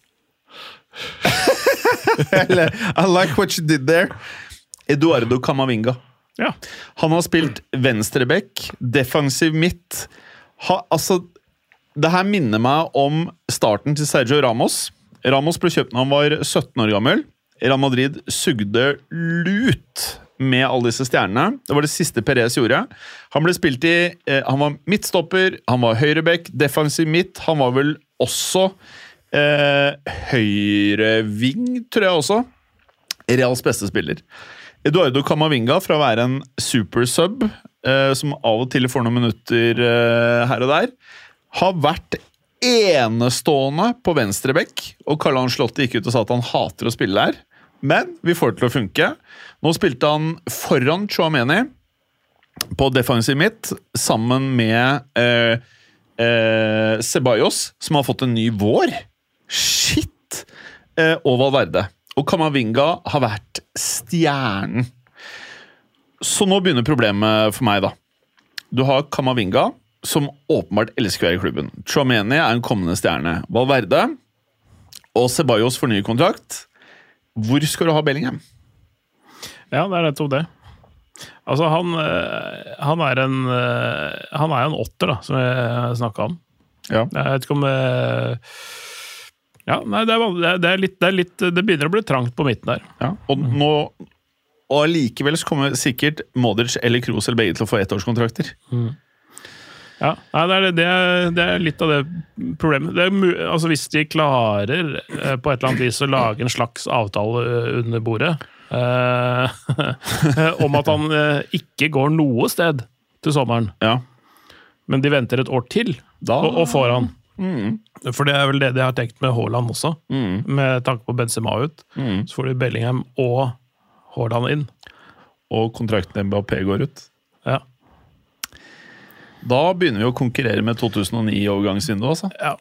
I like what you did there. Eduardo Camavinga. Ja. Han har spilt venstreback, defensiv midt. Ha, altså, det her minner meg om starten til Sergio Ramos. Ramos ble kjøpt da han var 17 år gammel. Real Madrid sugde lut med alle disse stjernene. Det var det siste Perez gjorde. Han ble spilt i eh, Han var midtstopper, han var høyreback, defensiv midt. Han var vel også eh, høyreving, tror jeg også. Reals beste spiller. Eduardo Camavinga, fra å være en supersub, eh, som av og til får noen minutter eh, her og der, har vært enestående på venstrebekk. Og Carl Ancelotti gikk ut og sa at han hater å spille der. Men vi får det til å funke. Nå spilte han foran Chouameni på defensiv midt, sammen med eh, eh, Ceballos, som har fått en ny vår. Shit! Eh, og Valverde. Og Kamavinga har vært stjernen. Så nå begynner problemet for meg, da. Du har Kamavinga, som åpenbart elsker å være i klubben. Chouameni er en kommende stjerne. Valverde og Ceballos får ny kontrakt. Hvor skal du ha Bellingham? Ja, det er nettopp det. Altså, han, eh, han er en eh, Han er en åtter, da, som jeg snakka om. Ja. Jeg vet ikke om eh, Ja, nei, det er, det er- litt, det er litt Det begynner å bli trangt på midten der. Ja, og nå og allikevel så kommer sikkert Modric eller Kroos eller begge til å få ettårskontrakter. Ja, det, er, det, det er litt av det problemet. Det altså, hvis de klarer eh, på et eller annet vis å lage en slags avtale eh, under bordet eh, om at han ikke går noe sted til sommeren, Ja, men de venter et år til da og, og får han. For det er vel det de har tenkt med Haaland også, Mm, med tanke på Benzema ut. mm. Så får de Bellingham og Haaland inn. Og kontrakten med Mbappé går ut. Ja. Da begynner vi å konkurrere med 2009-overgangsvinduet, altså. Ja.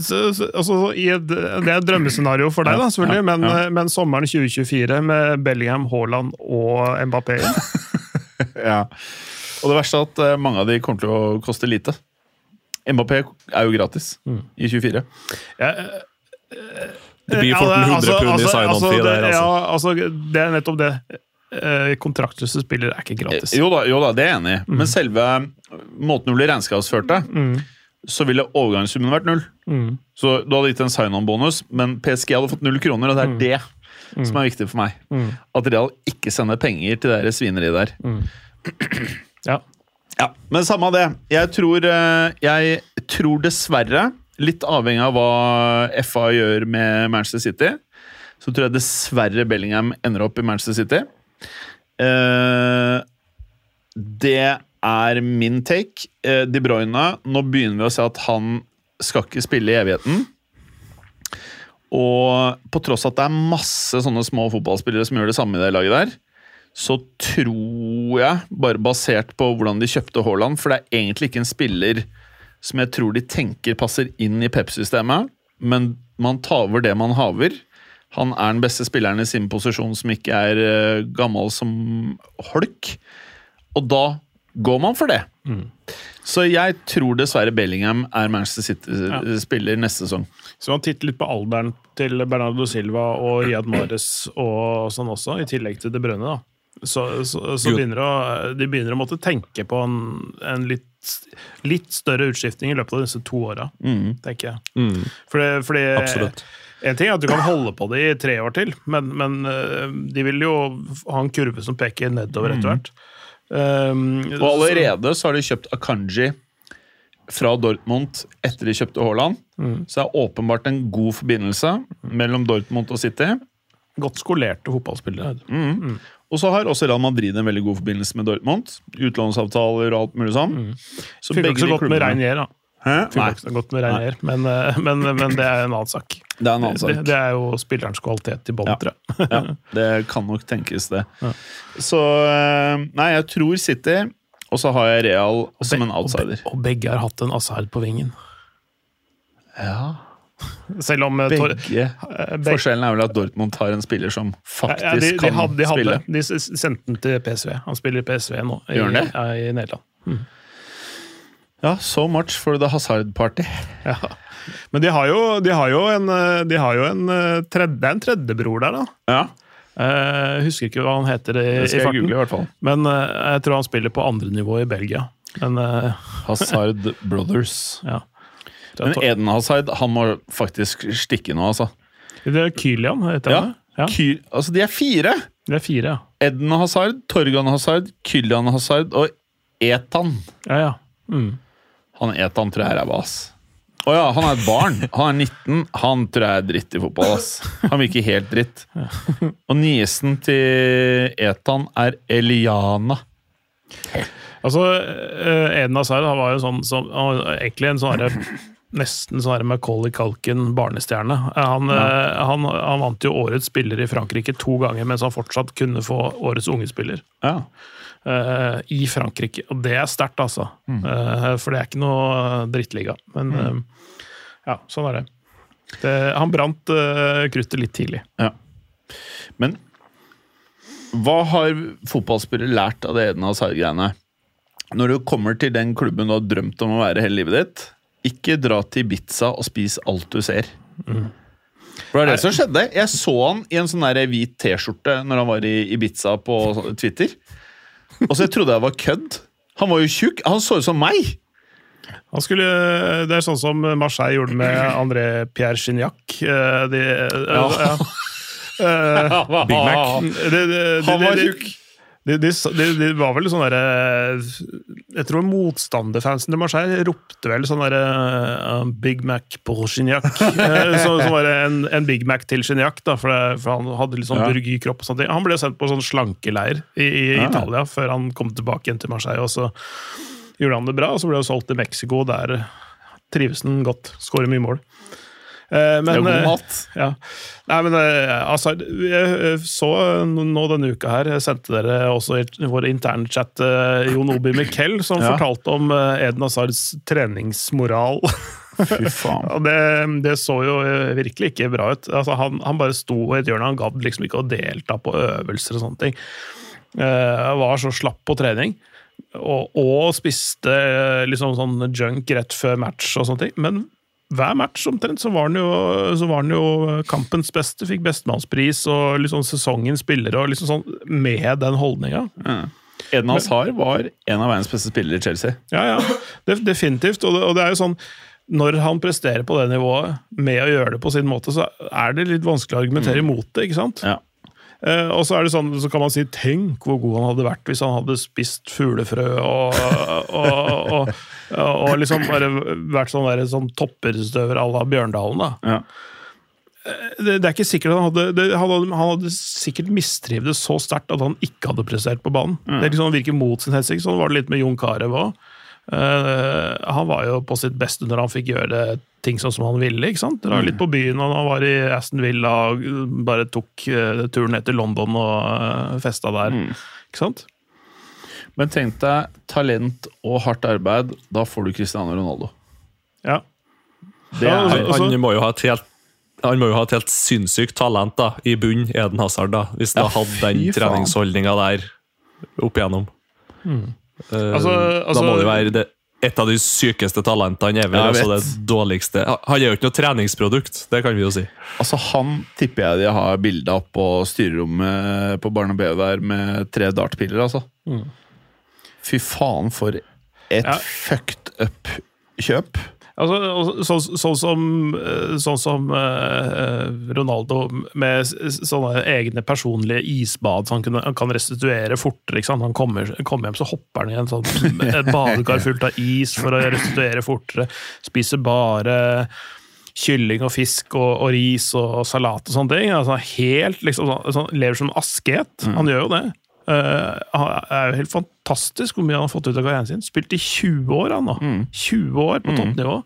Så- så- Altså, det er et drømmescenario for deg, da, selvfølgelig, Ja, ja, men, ja. men sommeren 2024 med Bellingham, Haaland og Mbappé Ja. Og det verste er at eh, mange av de kommer til å koste lite. Mbappé er jo gratis i 24. ja, Det blir ja, fort en 100 altså- pund i altså- sign-on-fee altså, der, altså. Ja, altså, det er nettopp det. Eh, Kontraktløse spillere er ikke gratis. Jo da, jo da, det er jeg enig i. Men selve måten du blir regnskapsført det, så ville overgangssummen vært null. Mm. Så du hadde gitt en sign-on-bonus, men PSG hadde fått null kroner, og det er det som er viktig for meg. At Real ikke sender penger til det svineriet der. Ja. Ja, Men samme av det. Jeg tror, eh, jeg tror dessverre, litt avhengig av hva FA gjør med Manchester City, så tror jeg dessverre Bellingham ender opp i Manchester City. Eh, det er min take. Eh, De Bruyne, nå begynner vi å se at han skal ikke spille i evigheten. Og på tross at det er masse sånne små fotballspillere som gjør det samme i det laget der, så tror jeg, bare basert på hvordan de kjøpte Haaland For det er egentlig ikke en spiller som jeg tror de tenker passer inn i Pep-systemet, men man tar over det man haver. Han er den beste spilleren i sin posisjon som ikke er eh, gammel som holk. Og da går man for det. Så jeg tror dessverre Bellingham er Manchester City-spiller neste sesong. Så man titter litt på alderen til Bernardo Silva og Riyad Mares og sånn også, i tillegg til De Brønne, da. Så, så, så begynner å, de begynner å måtte tenke på en, en litt, litt større utskifting i løpet av disse to åra, tenker jeg. Mm, Fordi, fordi absolutt. En ting er at du kan holde på det i tre år til, men, men eh, de vil jo ha en kurve som peker nedover etter hvert. Um, Og allerede så har de kjøpt Akanji fra Dortmund etter de kjøpte Haaland. Så det er åpenbart en god forbindelse mellom Dortmund og City. Godt skolerte fotballspillere. Og så har også Real Madrid en veldig god forbindelse med Dortmund. Utlånsavtaler og alt mulig sånn. Så Fikk ikke så godt med Reinier, da. Hæ? Nei, godt med Reinier, men, eh, men, men det er en annen sak. Det er en annen sak. det er jo spillerens kvalitet i Ja. tror jeg. Ja, det kan nok tenkes, det. Så eh, Nei, jeg tror City, og så har jeg Real som en outsider. Og, be- begge har hatt en Asard på vingen. Ja, Selv om eh, begge. eh, Forskjellen er vel at Dortmund har en spiller som faktisk ja, de, de, kan hadde, de, spille. de sendte den til PSV. Han spiller i PSV nå, i, det? ja, i Nederland. Ja, so much for the Hazard Party. Ja. Men de har jo, de har jo en, eh, de har jo en eh, tredje, det er en tredjebror der, da. Ja, Eh, Jeg husker ikke hva han heter i, det i skal jeg google i hvert fall. Men jeg tror han spiller på andre nivå i Belgia. Men Hazard Brothers. ja. Men Eden Hazard han må faktisk stikke nå, altså. det er Kylian, heter han? Ja, Ky altså, de er fire! det er fire, ja. Eden Hazard, Torgan Hazard, Kylian Hazard og Etan. Ja, ja. Mm. Han Etan tror jeg er ræva, ass. Å ja, han er et barn. Han er 19. Han tror jeg er dritt i fotball, ass. Han virker helt dritt. Og niesen til Etan er Eliana. Altså, eh, Eden Hazard var jo sånn som egentlig en sånn Nesten sånn her Macaulay Culkin barnestjerne. Eh, Han, ja. han, han vant jo Årets spiller i Frankrike to ganger, mens han fortsatt kunne få Årets unge spiller. Ja. Uh, I Frankrike. Og det er sterkt, altså. Eh, for det er ikke noe drittliga. Men eh, ja, sånn er det. det han brant eh, kruttet litt tidlig. ja. Men hva har fotballspillere lært av det Eden Hazard-greiene? Når du kommer til den klubben du har drømt om å være hele livet ditt, ikke dra til Ibiza og spis alt du ser. For det er det som skjedde. Jeg så han i en sånn der hvit T-skjorte når han var i Ibiza på Twitter. Og så jeg trodde jeg var kødd. Han var jo tjukk. Han så ut som meg! Han skulle, det er sånn som Marseille gjorde med André Pierre Gignac. eh, De, eh, Ja. ja. Eh, Big Mac. det- det- Han var de- tjukk. De, de, de, de var vel sånn derre Jeg tror motstanderfansen til Marseille ropte vel sånn derre uh, Big Mac på Gignac. Eh, så, var en, en Big Mac til Gignac, da, for, det, for han hadde litt sånn Ja. burgerkropp og sånne ting. Han ble sendt på sånn slankeleir i, i Ja. Italia før han kom tilbake igjen til Marseille. og så gjorde han det bra, og så ble han solgt til Mexico. Der trives han godt. Skårer mye mål. Eh, Det er god eh, mat. ja. Nei, men eh, altså, jeg så nå denne uka her, jeg sendte dere også i vår interne chat Jon Obi Mikkel, som Ja. fortalte om Eden Hazards treningsmoral. Fy faen. Det, det så jo virkelig ikke bra ut. Altså, han, han bare sto i et hjørne, han gadd liksom ikke å delta på øvelser og sånne ting. Eh, var så slapp på trening. Og, og spiste liksom sånn junk rett før match og sånne ting. Men hver match omtrent så var han jo, så var han jo kampens beste, fikk bestemannspris og liksom sesongens spiller og liksom sånn med den holdninga. Eden Hazar var en av verdens beste spillere i Chelsea. Ja, ja. Def- definitivt. Og det, og det er jo sånn Når han presterer på det nivået med å gjøre det på sin måte, så er det litt vanskelig å argumentere imot det. ikke sant? Ja. Eh, og så er det sånn, så kan man si tenk hvor god han hadde vært hvis han hadde spist fuglefrø og, og, og, og, liksom bare vært sånn, der, sånn topperstøver à la Bjørndalen. da. Ja. Det, det er ikke sikkert han hadde, det, han hadde, han hadde sikkert mistrivdes så sterkt at han ikke hadde prestert på banen. Det er liksom, virker mot sin hensikt. Sånn var det litt med Jon Carew òg. Han var jo på sitt beste når han fikk gjøre ting sånn som han ville. ikke sant? Dra litt på byen, og han var i Aston Villa og bare tok eh, turen ned til London og uh, festa der. Ikke sant? Men tenk deg talent og hardt arbeid. Da får du Cristiano Ronaldo. Ja. Er, altså- Han må jo ha et helt han må jo ha et helt sinnssykt talent da, i bunn, Eden Hazard, da, hvis han Ja, hadde den treningsholdninga der opp igjennom. Eh, Altså- altså- da må det være det, et av de sykeste talentene ever. Ja, altså det dårligste. Han er jo ikke noe treningsprodukt, det kan vi jo si. altså Han tipper jeg de har bilde av på styrerommet på Barnebeu der med tre dartpiller, altså. Fy faen, for et Ja. fucked up kjøp. Altså, så, sånn som, eh, sånn som uh, Ronaldo med sånne egne personlige isbad så han, kunne, han kan restituere fortere. Han kommer, kommer hjem, så hopper han i en sånn, et badekar fullt av is for å restituere fortere. Spiser bare kylling og fisk og, og ris og, og salat og sånne ting. Altså, helt liksom, sånn, sånn, Lever som asket. Han gjør jo det. Eh, er jo helt fantastisk hvor mye han har fått ut av karrieren sin. Spilt i 20 år, han nå. 20 år på toppnivå.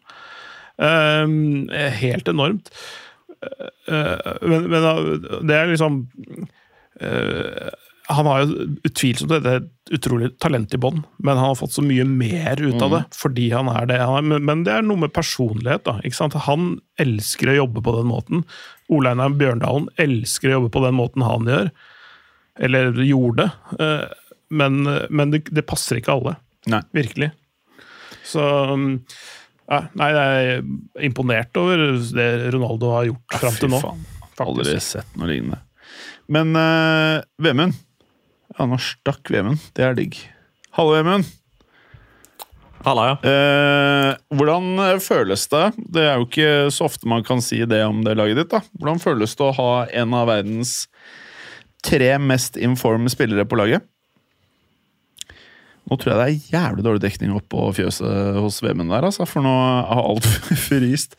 Um, helt enormt. Uh, men, men det er liksom uh, Han har jo utvilsomt et utrolig talent i bånn, men han har fått så mye mer ut av det fordi han er det han er. Men, men det er noe med personlighet. da, ikke sant? Han elsker å jobbe på den måten. Ole Einar Bjørndalen elsker å jobbe på den måten han gjør. Eller gjorde. Eh, Men, men det, det passer ikke alle. Nei. Virkelig. Så um, ja, Nei, jeg er imponert over det Ronaldo har gjort fram til Fy nå. faen. Aldri sett noe lignende. Men uh, Vemund Ja, nå stakk Vemund. Det er digg. Hallo, Vemund. Halla, ja. Uh, hvordan føles det? Det er jo ikke så ofte man kan si det om det laget ditt. da. Hvordan føles det å ha en av verdens tre mest informed spillere på laget? Nå tror jeg det er jævlig dårlig dekning opp på fjøset hos Vemund der, altså, for nå har alt fryst.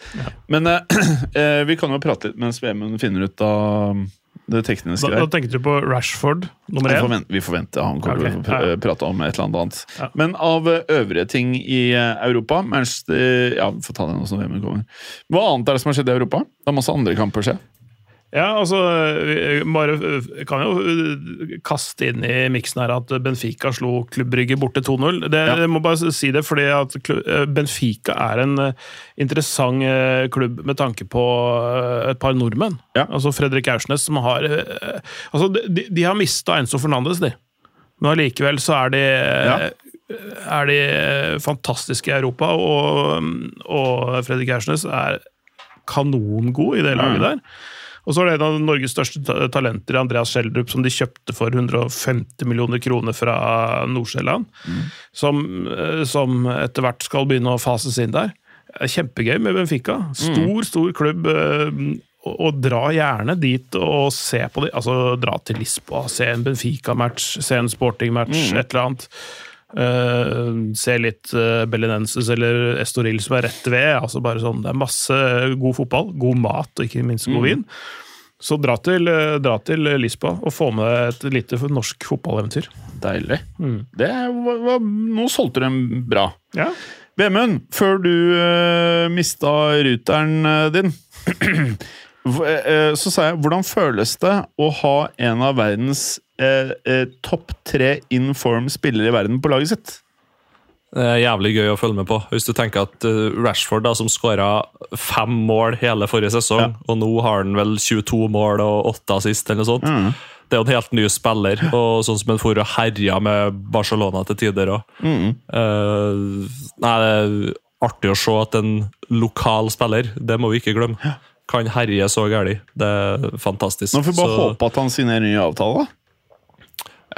Men eh, eh, vi kan jo prate litt mens Vemund finner ut av det tekniske Da, der. da tenkte du på Rashford nummer én? forventer, vi forventer han kommer Ok, til å ja, ja. prate om et eller annet. Ja. Men av eh, øvrige ting i eh, Europa Manchester, Ja, vi får ta det nå som VM kommer. Hva annet er det som har skjedd i Europa? Det er masse andre kamper skje. Ja, altså Bare kan jo uh, kaste inn i miksen her at Benfica slo Klubb Brygge borte 2-0. Ja. Jeg må bare si det fordi at uh, Benfica er en uh, interessant klubb med tanke på et par nordmenn. Ja. Altså Fredrik Aursnes, som har Altså, de, de har mista Enzo Fernandes, de. Men allikevel så er de Ja. er de fantastiske i Europa, og, og Fredrik Aursnes er kanongod i det laget Mm. der. Og så er det en av Norges største talenter, Andreas Schjelderup, som de kjøpte for 150 millioner kroner fra Nord-Sjælland. Som, eh, som etter hvert skal begynne å fases inn der. Er Kjempegøy med Benfica. Stor, stor klubb. eh, Og, og dra gjerne dit og se på det. Altså dra til Lisboa, se en Benfica-match, se en sporting-match, et eller annet. Eh, se litt uh, Bellinenses eller Estoril som er rett ved. altså bare sånn, Det er masse god fotball, god mat og ikke minst god vin. Så dra til, uh, dra til Lisboa og få med et lite norsk fotballeventyr. Deilig. Mm. Det var, var, nå solgte du dem bra. Ja. Vemund, før du uh, mista ruteren eh, din, eh, så sa jeg hvordan føles det å ha en av verdens eh, eh, topp tre inform spillere i verden på laget sitt? Det er jævlig gøy å følge med på. Hvis du tenker at eh, Rashford, da, som skåra fem mål hele forrige sesong, Ja. og nå har han vel 22 mål og 8 assist, eller noe sånt. Mm. Det er jo en helt ny spiller, og sånn som han for og herja med Barcelona til tider òg. Mm. nei, det er artig å se at en lokal spiller, det må vi ikke glemme, kan herje så gærent. Det er fantastisk. Nå får vi bare Så- håpe at han signerer ny avtale. da.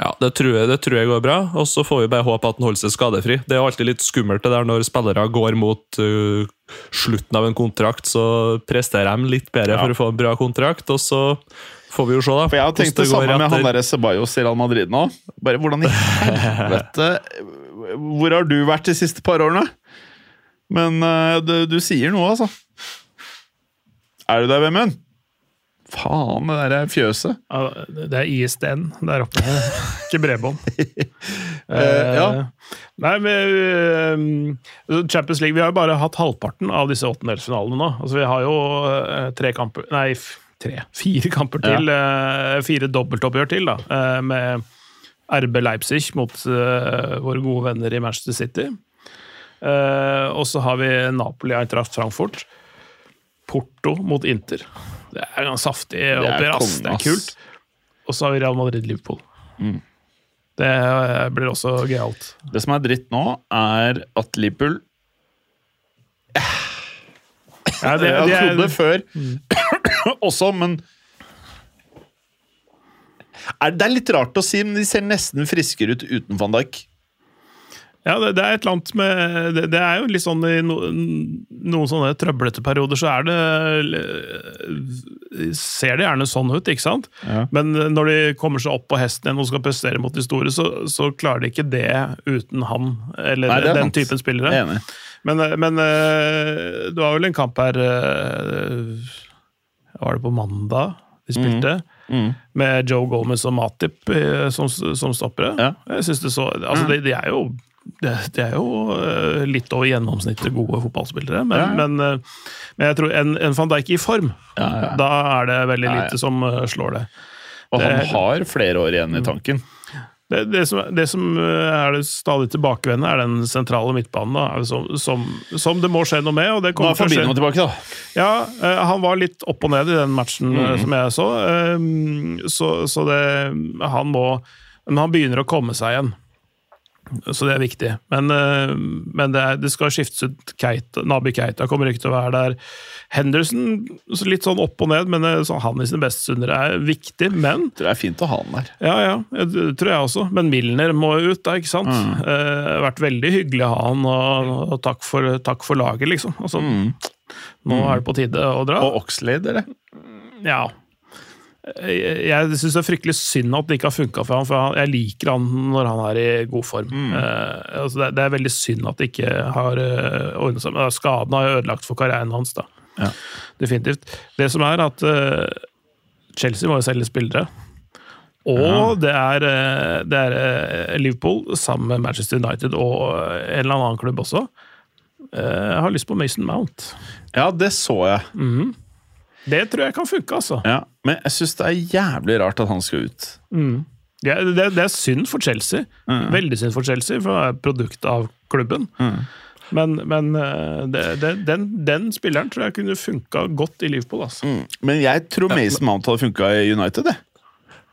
Ja, det tror, jeg, det tror jeg går bra, og så får vi bare håpe at han holder seg skadefri. Det er jo alltid litt skummelt det der når spillere går mot uh, slutten av en kontrakt, så presterer de litt bedre Ja. for å få en bra kontrakt, og så får vi jo se, da. For jeg har tenkt det, det samme etter. med han derre der Ceballos i Real Madrid nå. Bare hvordan i helvete Hvor har du vært de siste par årene? Men uh, du, du sier noe, altså. Er du der, Vemund? Faen, det der er fjøset. Ja, det er ISDN der oppe, ikke bredbånd. uh, ja. Nei, men uh, Champions League Vi har jo bare hatt halvparten av disse åttendelsfinalene nå. Altså, vi har jo uh, tre kamper Nei, tre. Fire kamper til. eh, Fire dobbeltoppgjør til, da. Med RB Leipzig mot våre gode venner i Manchester City. Og så har vi Napoli Eintracht Frankfurt. Porto mot Inter. Det er ganske saftig oppgjør, ass. Det er kult. Og så har vi Real Madrid-Liverpool. Det eh, blir også gøyalt. Det som er dritt nå, er at Liverpool Ja, det, Jeg det trodde det før også, men er, Det er litt rart å si, men de ser nesten friskere ut uten van Dijk. Ja, det, det er et eller annet med det, det er jo litt sånn i no, noen sånne trøblete perioder, så er det Ser det gjerne sånn ut, ikke sant? Ja. Men når de kommer seg opp på hesten igjen og skal prestere mot de store, så, så klarer de ikke det uten han, eller Nei, den sant. typen spillere. Er enig. Men, men eh, det var vel en kamp her eh, Var det på mandag de spilte? Mm. Med Joe Gomez og Matip eh, som, som stoppere. Ja. Jeg synes det så Altså, de, de er jo de, det, er jo eh, litt over gjennomsnittet gode fotballspillere, men, Ja, ja. men, eh, men jeg tror en, en van Dijk i form, Ja, ja. da er det veldig lite som eh, slår det. Og han har flere år igjen i tanken. Det, det, som, det som er det stadig tilbakevendende, er den sentrale midtbanen. Da, som, som, som det må skje noe med. og det Nå kommer er. Fabinho tilbake, da. Ja, han var litt opp og ned i den matchen mm. som jeg så. Så, så det Han må Men han begynner å komme seg igjen. Så det er viktig. Men, eh, men det, er, det skal skiftes ut Keita. Nabi Keita kommer ikke til å være der. Henderson så litt sånn opp og ned, men eh, så han i sine beste stunder er viktig. Men Det er fint å ha han der. ja, ja, det tror jeg også. Men Milner må jo ut, da, ikke sant? Mm. Eh, vært veldig hyggelig å ha han, og, og takk, for, takk for laget, liksom. Altså, Nå er det på tide å dra. Mm. Og Oxlade, eller? Ja. Jeg, jeg syns det er fryktelig synd at det ikke har funka for han, for jeg liker han når han er i god form. Mm. Uh, altså det, det er veldig synd at det ikke har uh, ordnet seg. Men skaden har ødelagt for karrieren hans, da. Ja. Definitivt. Det som er at uh, Chelsea må jo selge spillere. Og det er, eh, det er eh, Liverpool sammen med Manchester United og en eller annen klubb også. Jeg har lyst på Mason Mount. Ja, det så jeg. Det tror jeg kan funke, altså. Ja, Men jeg syns det er jævlig rart at han skal ut. Det, er- det, det er synd for Chelsea. Veldig synd for Chelsea, for det er et produkt av klubben. Men, men eh, det, det, den, den spilleren tror jeg kunne funka godt i Liverpool. Altså. Men jeg tror Mason Mount hadde funka i United. det.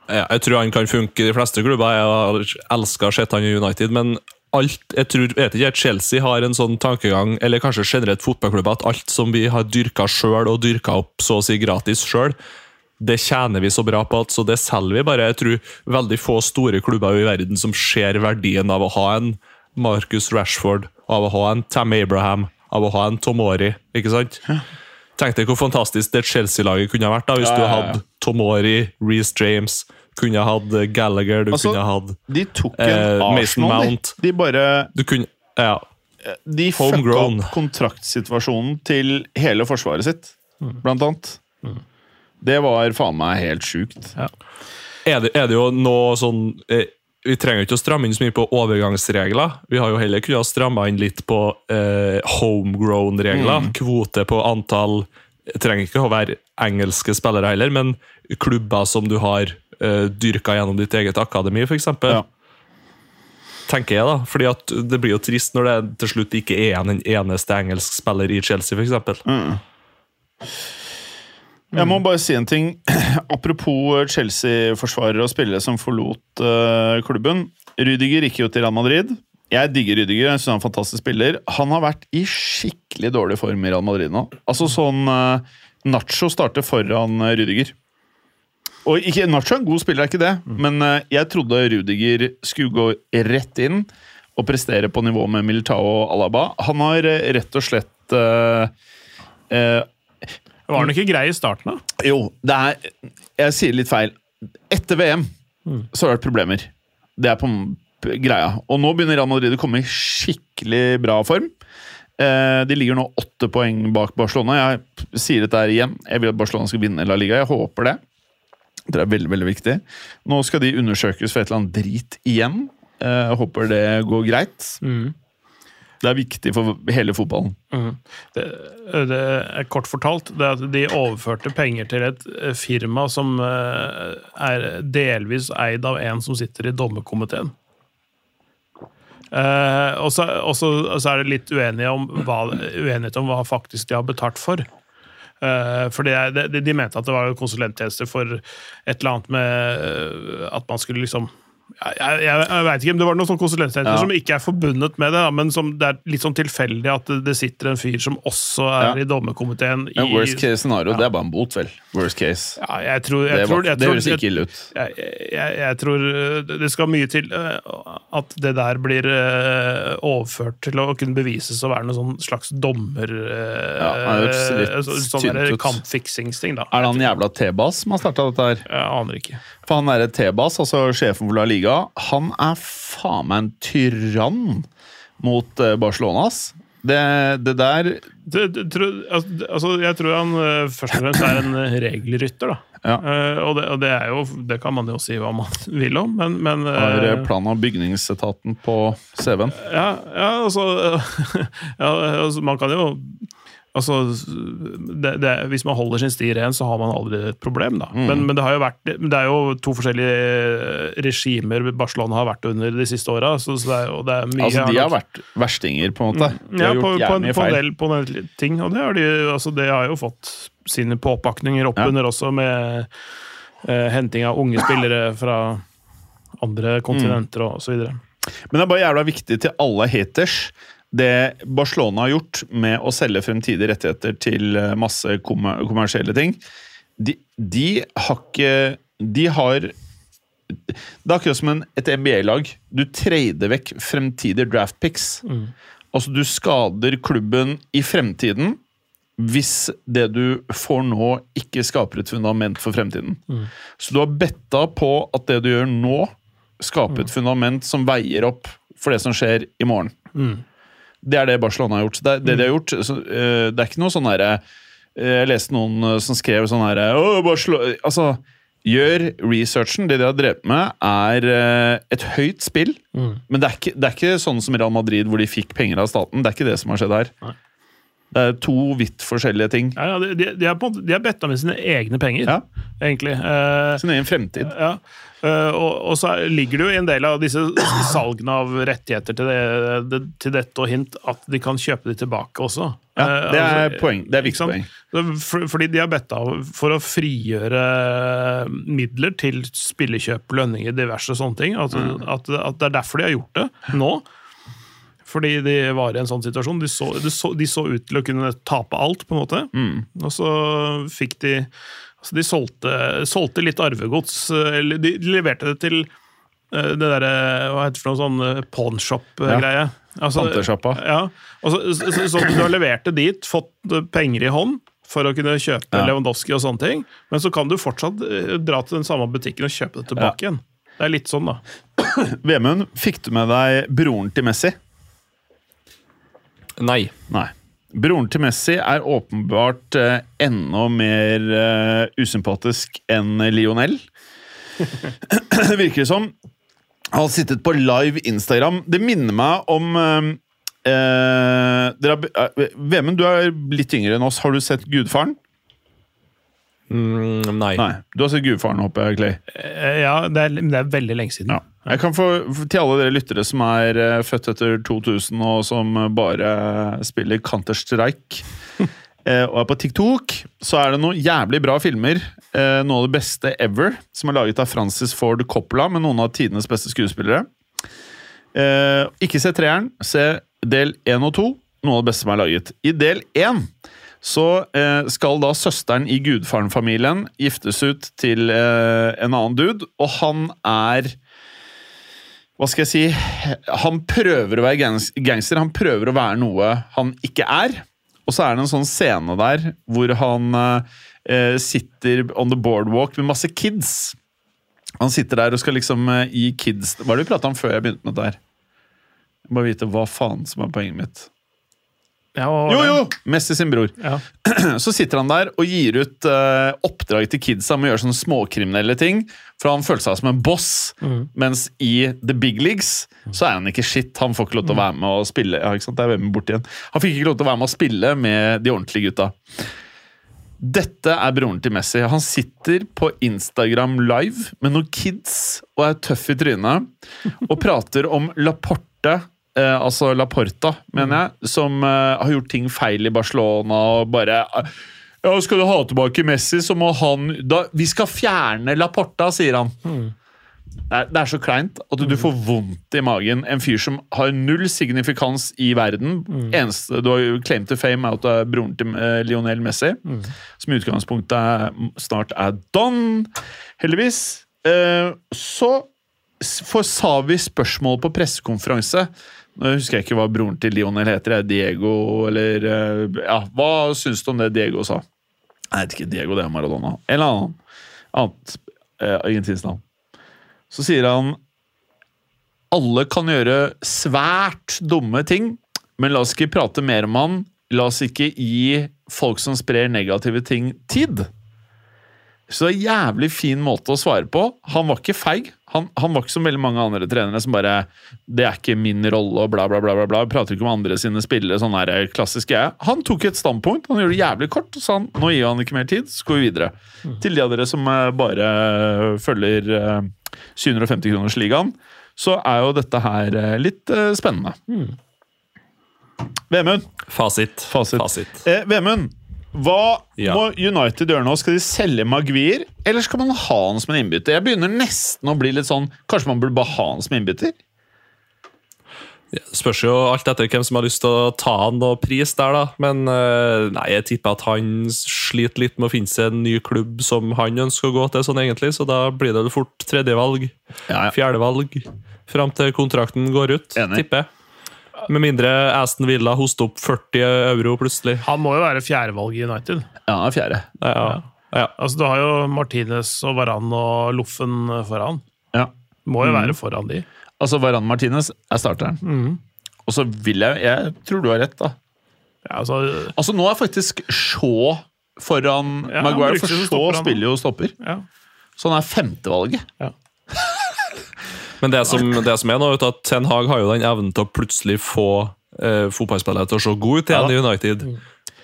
Ja, Jeg tror han kan funke i de fleste klubber. Jeg elsker å se han i United, men alt, jeg tror, vet ikke, Chelsea har en sånn tankegang, eller kanskje generelt fotballklubber, at alt som vi har dyrka sjøl, og dyrka opp så å si gratis sjøl, det tjener vi så bra på, at så det selger vi bare. Jeg tror veldig få store klubber i verden som ser verdien av å ha en Marcus Rashford, av å ha en Tam Abraham, av å ha en Tomori, ikke sant? Tenk deg hvor fantastisk det Chelsea-laget kunne ha vært da, hvis Ja, du ja, du hadde Tomori, Reece James, kunne hatt eh, Gallagher, du Altså, kunne hatt De tok en Eh, Arsenal, de. Mount. De bare Du kunne Ja. De fucka opp kontraktsituasjonen til hele forsvaret sitt, Mm. blant annet. Det var faen meg helt sjukt. Er det, er det jo noe sånn eh, vi trenger ikke å stramme inn så mye på overgangsregler. Vi har jo heller kunnet stramme inn litt på eh, homegrown-regler. Kvote på antall trenger ikke å være engelske spillere heller, men klubber som du har eh, dyrka gjennom ditt eget akademi, f.eks. Ja. Tenker jeg, da. Fordi at det blir jo trist når det til slutt ikke er en en eneste engelsk spiller i Chelsea, f.eks. Jeg må bare si en ting. Apropos Chelsea-forsvarere og spillere som forlot uh, klubben. Rydiger gikk jo til Real Madrid. Jeg digger Rydiger, jeg synes han er en fantastisk spiller. Han har vært i skikkelig dårlig form i Real Madrid nå. Altså sånn uh, Nacho starter foran Rydiger. Og ikke, Nacho er en god spiller, er ikke det, men uh, jeg trodde Rudiger skulle gå rett inn og prestere på nivå med Militao og Alaba. Han har uh, rett og slett uh, Var han ikke grei i starten, da? jo, det er Jeg sier litt feil. Etter VM så har det vært problemer. Det er på greia. Og nå begynner Real Madrid å komme i skikkelig bra form. De ligger nå åtte poeng bak Barcelona. Jeg sier dette her igjen. Jeg vil at Barcelona skal vinne La Liga. Jeg håper det. Det er veldig veldig viktig. Nå skal de undersøkes for et eller annet drit igjen. Eh, Jeg håper det går greit. Det er viktig for hele fotballen. Det, det er kort fortalt det er at de overførte penger til et eh, firma som eh, er delvis eid av en som sitter i dommerkomiteen. Eh, og så er det litt uenighet om hva, uenighet om hva faktisk de har betalt for. Eh, for de, de mente at det var konsulenttjenester for et eller annet med eh, at man skulle liksom jeg, jeg, jeg vet ikke, men Det var noen sånne Ja. som ikke er forbundet med det, men som det er litt sånn tilfeldig at det, sitter en fyr som også er Ja. i dommerkomiteen i Men worst case scenario, det er bare en bot, vel? Worst case. Ja, jeg tror, Det, tror, var, jeg det tror, høres ikke ille ut. jeg, tror uh, det skal mye til uh, at det der blir uh, overført til å kunne bevises å være noen sånn slags dommer... Ja, sånn kampfiksingsting, da. Er det han jævla T-Bas som har starta dette her? Jeg aner ikke. For han derre Tebas, altså sjefen for La Liga, han er faen meg en tyrann mot Barcelonas. Barcelona. Det, det der Det, det, tro, altså, jeg tror han uh, først og fremst er en uh, regelrytter, da. Ja. Uh, og det, og det, jo, det kan man jo si hva man vil om, men, men uh, har eh, plan av bygningsetaten på CV-en. Ja, ja altså, ja, altså Man kan jo Altså, det, det, Hvis man holder sin sti ren, så har man aldri et problem, da. Mm. Men, men det har jo vært Det er jo to forskjellige regimer Barcelona har vært under de siste åra. Så, så det er, og det er mye Altså, de har vært verstinger, på en måte. De ja, har på, gjort på, en, på en del, på en del ting. Og det har de altså det har jo fått sine påpakninger opp Ja. under også, med eh, henting av unge spillere fra andre kontinenter og så videre. Men det er bare jævla viktig til alle haters. Det Barcelona har gjort med å selge fremtidige rettigheter til eh, masse kommer kommersielle ting, de, de har ikke De har Det er akkurat som en, et NBA-lag. Du trader vekk fremtidige draft picks. Altså, du skader klubben i fremtiden hvis det du får nå, ikke skaper et fundament for fremtiden. Så du har betta på at det du gjør nå, skaper et fundament som veier opp for det som skjer i morgen. Det er det Barcelona har gjort. Det, det de har gjort, så, uh, det er ikke noe sånn derre eh, Jeg leste noen eh, som skrev sånn herre Altså, gjør researchen. Det de har drevet med, er et høyt spill. Men det er, ikke, det er ikke sånn som Real Madrid, hvor de fikk penger av staten. Det er ikke det som har skjedd her. Nei. Det er to vidt forskjellige ting. Ja, ja, de, de, er på, de er bedt med sine egne penger, Ja. egentlig. Eh, Sin egen fremtid. Ja, eh, og, og så er- ligger det jo i en del av disse salgene av rettigheter til, det, det, til dette og hint at de kan kjøpe de tilbake også. Ja, Eh, det er altså, poeng. Det er viktig poeng. For, fordi de har bedt av for å frigjøre midler til spillekjøp, lønninger, diverse sånne ting. At, Mm. at, at det er derfor de har gjort det nå. Fordi de var i en sånn situasjon. De så, de så, de så ut til å kunne tape alt, på en måte. Mm. Og så fikk de altså De solgte, solgte litt arvegods. Eller de, leverte det til eh, det derre Hva heter det for noe sånn eh, pawnshop-greie. Altså, Pantesjappa. ja. Så, så, så, du har levert det dit, fått eh, penger i hånd for å kunne kjøpe Ja. Lewandowski og sånne ting, men så kan du fortsatt eh, dra til den samme butikken og kjøpe det tilbake igjen. Det er litt sånn, da. Vemund, fikk du med deg broren til Messi? Nei. Nei. Broren til Messi er åpenbart eh, enda mer eh, usympatisk enn Lionel. virker det som. Han har sittet på live Instagram. Det minner meg om eh, eh, eh, Vemund, du er litt yngre enn oss. Har du sett Gudfaren? Mm, nei. Nei. Du har sett Gudfaren, håper jeg, Clay. Eh, Ja, det er, det er veldig lenge siden. Ja. Jeg kan få, Til alle dere lyttere som er eh, født etter 2000 og som bare spiller Counter-Strike eh, og er på TikTok, så er det noen jævlig bra filmer. eh, noe av det beste ever, som er laget av Francis Ford Coppola med noen av tidenes beste skuespillere. Ikke se treeren, se del én og to. Noe av det beste som er laget. I del én så eh, skal da søsteren i gudfaren-familien giftes ut til en annen dude, og han er Hva skal jeg si? Han prøver å være gangster, han prøver å være noe han ikke er. Og så er det en sånn scene der hvor han eh, sitter on the boardwalk med masse kids. Han sitter der og skal liksom eh, gi kids Hva er det vi prata om før jeg begynte med dette her? Bare vite hva faen som er poenget mitt. Ja, Jo, jo! Messi sin bror. Ja. Så sitter han der og gir ut uh, oppdrag til kidsa med å gjøre sånne småkriminelle ting. For han følte seg som en boss. Mens i The Big Leagues så er han ikke shit. Han får ikke lov til å være med og spille ja, ikke sant? Det er bort igjen. Han fikk ikke lov til å være med og spille med de ordentlige gutta. Dette er broren til Messi. Han sitter på Instagram live med noen kids og er tøff i trynet og prater om Laporte, eh, altså Laporta, mener jeg, som eh, har gjort ting feil i Barcelona og bare eh, ja, Skal du ha tilbake Messi, så må han da, Vi skal fjerne Laporta, sier han. Det er, det er så kleint at du får vondt i magen. En fyr som har null signifikans i verden. Eneste du har claim to fame, er at du er broren til eh, Lionel Messi. Som i utgangspunktet er, snart er done, heldigvis. Eh, så får Savi spørsmål på pressekonferanse. Nå husker jeg ikke hva broren til Lionel heter. Er Diego, eller eh, Ja, hva syns du om det Diego sa? Jeg vet ikke. Diego, det er Maradona. Eller annen annet eh, argentinsk navn. Så sier han alle kan gjøre svært dumme ting, men la oss ikke prate mer om han. La oss ikke gi folk som sprer negative ting, tid. Så det er en jævlig fin måte å svare på. Han var ikke feig. Han, han var ikke som veldig mange andre trenere som bare 'Det er ikke min rolle', og bla, bla, bla. bla, bla. Prater ikke om andre sine spillere. sånn her klassisk jeg. Han tok et standpunkt. Han gjorde det jævlig kort. og sa han, nå gir han ikke mer tid, så går vi videre. Til de av dere som eh, bare følger eh, 750-kronersligaen, så er jo dette her eh, litt spennende. Mm. Vemund. Fasit. Fasit. Eh, Vemund, hva Ja. må United gjøre nå? Skal de selge Maguire, eller skal man ha han som en innbytter? Jeg begynner nesten å bli litt sånn Kanskje man burde bare ha han som innbytter? Spørs jo alt etter hvem som har lyst til å ta han og pris der, da. Men eh, nei, jeg tipper at han sliter litt med å finne seg en ny klubb som han ønsker å gå til, sånn egentlig. Så da blir det fort tredjevalg, Ja, ja. fjerdevalg, fram til kontrakten går ut, tipper jeg. Med mindre Aston Villa hoster opp 40 euro plutselig. Han må jo være fjerdevalg i United. Ja, er fjerde. Ja, ja. Altså, Du har jo Martinez og Varan og Loffen foran. Ja. Må jo være foran de. Altså, Varan Martinez er starteren. Og så vil jeg Jeg tror du har rett, da. Ja, altså, Altså, nå er faktisk Shaw foran Ja, Maguire, for Shaw spiller jo stopper. ja. Så han er femtevalget. Men det som, det som er nå, er at Ten Hag har jo den evnen til å plutselig få eh, fotballspillere til å se god ut igjen ja, i United.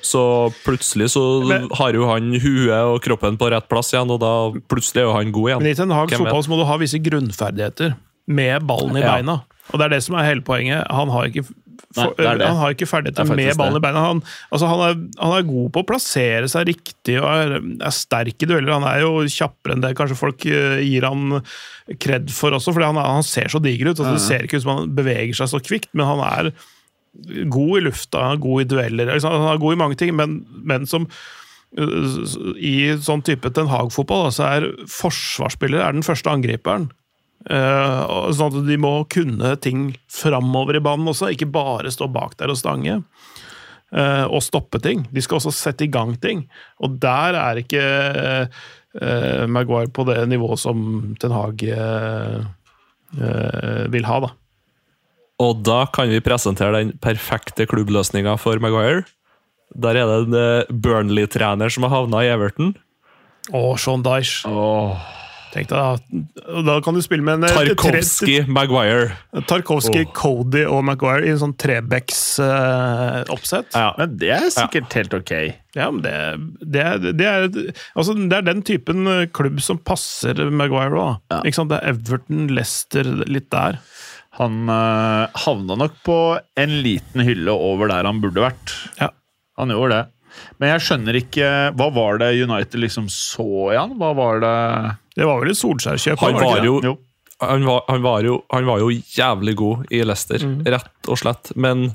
Så plutselig så Men- har jo han huet og kroppen på rett plass igjen, og da plutselig er jo han god igjen. Men i Ten Hags fotball så må du ha visse grunnferdigheter med ballen i Ja. beina. Og det er det som er hele poenget. Han har ikke, for, Nei, det det. Han har ikke ferdigheter er med ballen i beina. Han, altså han, er, han er god på å plassere seg riktig og er, er sterk i dueller. Han er jo kjappere enn det kanskje folk eh, gir han kred for også, fordi han, er, han ser så diger ut. Altså, det ser ikke ut som han beveger seg så kvikt, men han er god i lufta, god i dueller. ikke? Han er god i mange ting, men, men som uh, i sånn type Ten Hag-fotball, så er forsvarsspiller er den første angriperen. Eh, sånn at de må kunne ting framover i banen også, ikke bare stå bak der og stange. eh, og stoppe ting. De skal også sette i gang ting. Og der er ikke eh, Maguire på det nivået som Ten Hag vil ha, da. Og da kan vi presentere den perfekte klubbløsninga for Maguire. Der er det en Burnley-trener som har havna i Everton. Å, Sean Dyche. Tenk deg da, da kan du spille med en eh, Tarkovskij, Maguire. Tarkovskij, oh. Cody og Maguire i en sånn Trebecks-oppsett. Ja. Men det er sikkert helt ok. Ja, men det, det, er, det, er, altså, det er den typen eh, klubb som passer Maguire òg. Ja. Ikke sant? Det er Everton, Leicester, litt der. Han uh, havna nok på en liten hylle over der han burde vært. Ja. Han gjorde det. Men jeg skjønner ikke Hva var det United liksom så i han? Hva var det Det var vel et Solskjær-kjøp? Han han han, han var jo jævlig god i Leicester, rett og slett. Men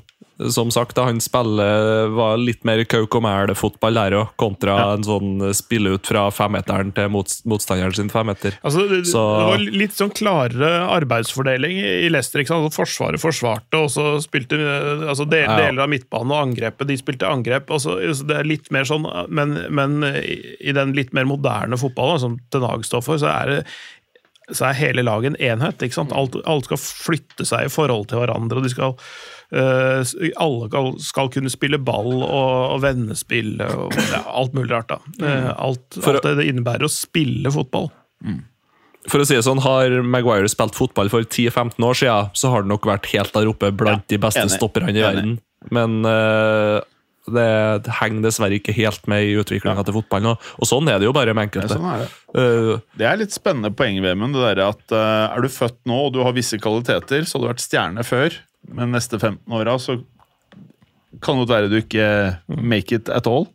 som sagt, da han spiller var litt mer kauk og mæl-fotball der òg, kontra en sånn spille ut fra femmeteren til mot, motstanderen sin femmeter. Altså, det, Så- det var litt sånn klarere arbeidsfordeling i Leicester. ikke sant? Altså, Forsvaret forsvarte, og så spilte eh, altså, del, Ja. deler av midtbanen og angrepet. De spilte angrep. Altså, så det er litt mer sånn, men, men i den litt mer moderne fotballen, som Tenag står for, så er det så er hele laget en enhet. ikke sant? Alt, alt skal flytte seg i forhold til hverandre. og de skal eh, Alle skal, kunne spille ball og, og vennespill og ja, alt mulig rart. da. Eh, alt, alt det innebærer å spille fotball. For å si det sånn, Har Maguire spilt fotball for 10-15 år siden, så har han nok vært helt der oppe blant de beste stopperne i verden. Men uh, det henger dessverre ikke helt med i utviklinga til fotballen. Og, og sånn er det jo bare med enkelte. Det er, sånn er det. Eh, Det er litt spennende poeng, Vemund. Det der at øh, er du født nå og du har visse kvaliteter, så har du vært stjerne før, men neste 15 åra så kan det godt være du ikke make it at all.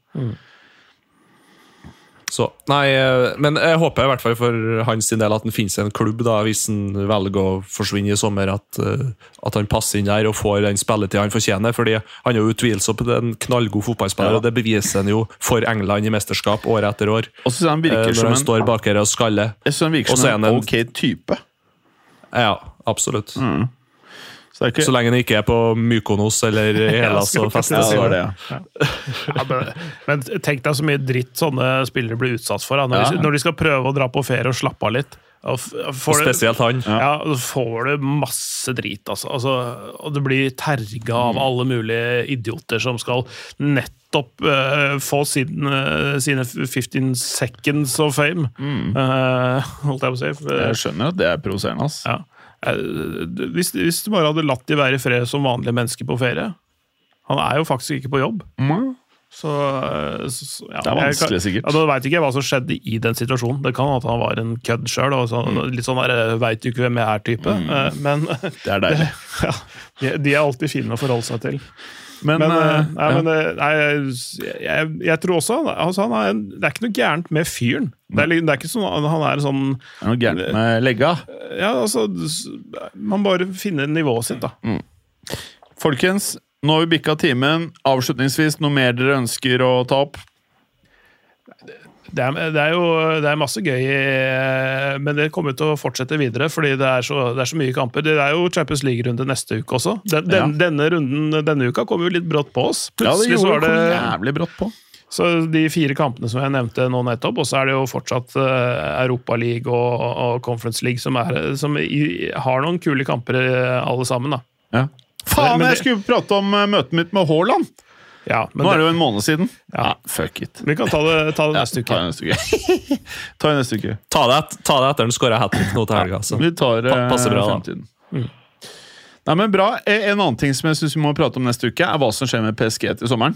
Så, nei, eh, men jeg håper i hvert fall for hans del at han finnes i en klubb, da, hvis han velger å forsvinne i sommer, at, eh, at han passer inn der og får den spilletida han fortjener. fordi han er jo utvilsomt en knallgod fotballspiller, Ja. og det beviser han jo for England i mesterskap år etter år. Og så han eh, virker Når som han en, står bak her og skaller. jeg synes han virker som en en- ok type. Ja, absolutt. Så det er ikke, Så lenge den ikke er på Mykonos eller i Hellas og fester. ja, det så- er det, ja. Ja, men, men tenk deg så mye dritt sånne spillere blir utsatt for da, når, Ja. de, når de skal prøve å dra på ferie og slappe av litt. Og Og spesielt han. Ja, så får du masse drit, altså. altså og du blir terga av alle mulige idioter som skal nettopp uh, få sin, uh, sine 15 seconds of fame. Eh, holdt jeg på å si. Jeg skjønner at det er provoserende. ass. Ja. Eh, Hvis, hvis du bare hadde latt de være i fred som vanlige mennesker på ferie Han er jo faktisk ikke på jobb. Så, eh, så så- ja, Det er vanskelig, sikkert. Ja, da veit ikke jeg hva som skjedde i den situasjonen. Det kan at han var en kødd sjøl. Så, Litt sånn der 'veit du ikke hvem jeg er'-type. Mm. Men Det er deilig. ja, de, de er alltid fine å forholde seg til. Men, Men, eh, nei, ja. men eh, nei, jeg, jeg, jeg tror også altså, han er Det er ikke noe gærent med fyren. Det er, det er ikke sånn Han er sånn det er noe gærent med legga. Ja, altså Man bare finner nivået sitt, da. Folkens, nå har vi bikka timen. Avslutningsvis, noe mer dere ønsker å ta opp? Det er, det er jo det er masse gøy, eh, men det kommer til å fortsette videre. fordi det er så, det er så mye kamper. Det er jo Champions League-runde neste uke også. Den, den, Denne runden denne uka kom jo litt brått på oss. Ja, det så gjorde var det jævlig brått på. Så de fire kampene som jeg nevnte nå nettopp, og så er det jo fortsatt Europaliga Europa League og, og Conference League som, er, som i, har noen kule kamper eh, alle sammen. da. Ja. Faen, Men- men jeg skulle prate om eh, møtet mitt med Haaland! Ja, men Nå er det, det jo en måned siden. Ja. fuck it. vi kan ta det, ta det neste Ta uke. det neste uke. Ta det neste uke. Ta det, et- ta det etter den skåra hat trick nå til helga. så. Vi tar Pa- eh, passer bra, da. Mm. Nei, men bra. Eh, En annen ting som jeg synes vi må prate om neste uke, er hva som skjer med PSG til sommeren.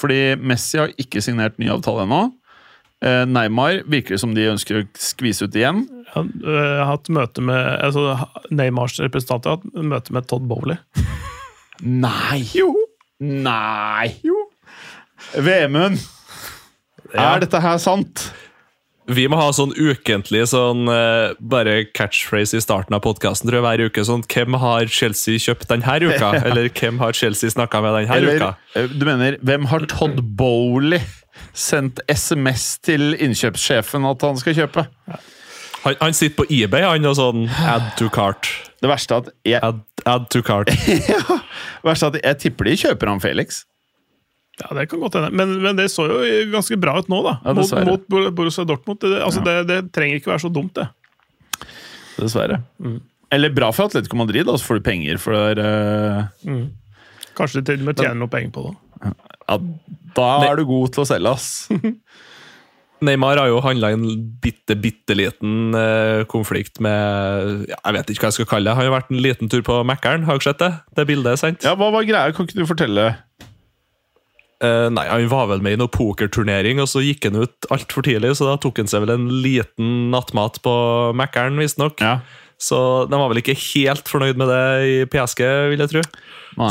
Fordi Messi har ikke signert ny avtale ennå. Eh, Neymar virker det som de ønsker å skvise ut igjen. Han jeg har hatt møte med altså, Neymars representanter har hatt møte med Todd Bowley. Nei! Jo! Nei! Jo! Vemund! Ja. Er dette her sant? Vi må ha sånn ukentlig sånn uh, bare catchphrase i starten av podkasten hver uke. sånn Hvem har Chelsea kjøpt denne uka? Eller hvem har Chelsea snakka med denne Eller uka? eh, du mener, hvem har Todd Bowley sendt SMS til innkjøpssjefen at han skal kjøpe? Han, han sitter på eBay han og sånn Add to cart. Det verste er at jeg, Add, add to cart. ja, verste er at jeg tipper de kjøper han Felix. Ja, det kan godt hende. Men, men det så jo ganske bra ut nå, da. Ja, mot, mot Borussia Dortmund. Det, altså, det, det trenger ikke være så dumt, det. Dessverre. Eller bra for Atletico Madrid, da, så får du penger for eh, Kanskje de til og med tjener noe penger på det. ja, Da er du god til å selge, ass. Neymar har jo handla i en bitte, bitte liten eh, konflikt med ja, Jeg vet ikke hva jeg skal kalle det. Han har vært en liten tur på Mækkern, har dere sett det? Det bildet, er sant? Ja, Hva var greia? Kan ikke du fortelle? Uh, nei, Han var vel med i noe pokerturnering, og så gikk han ut altfor tidlig, så da tok han seg vel en liten nattmat på Mækkern, visstnok. Ja. Så de var vel ikke helt fornøyd med det i PSG, vil jeg tro.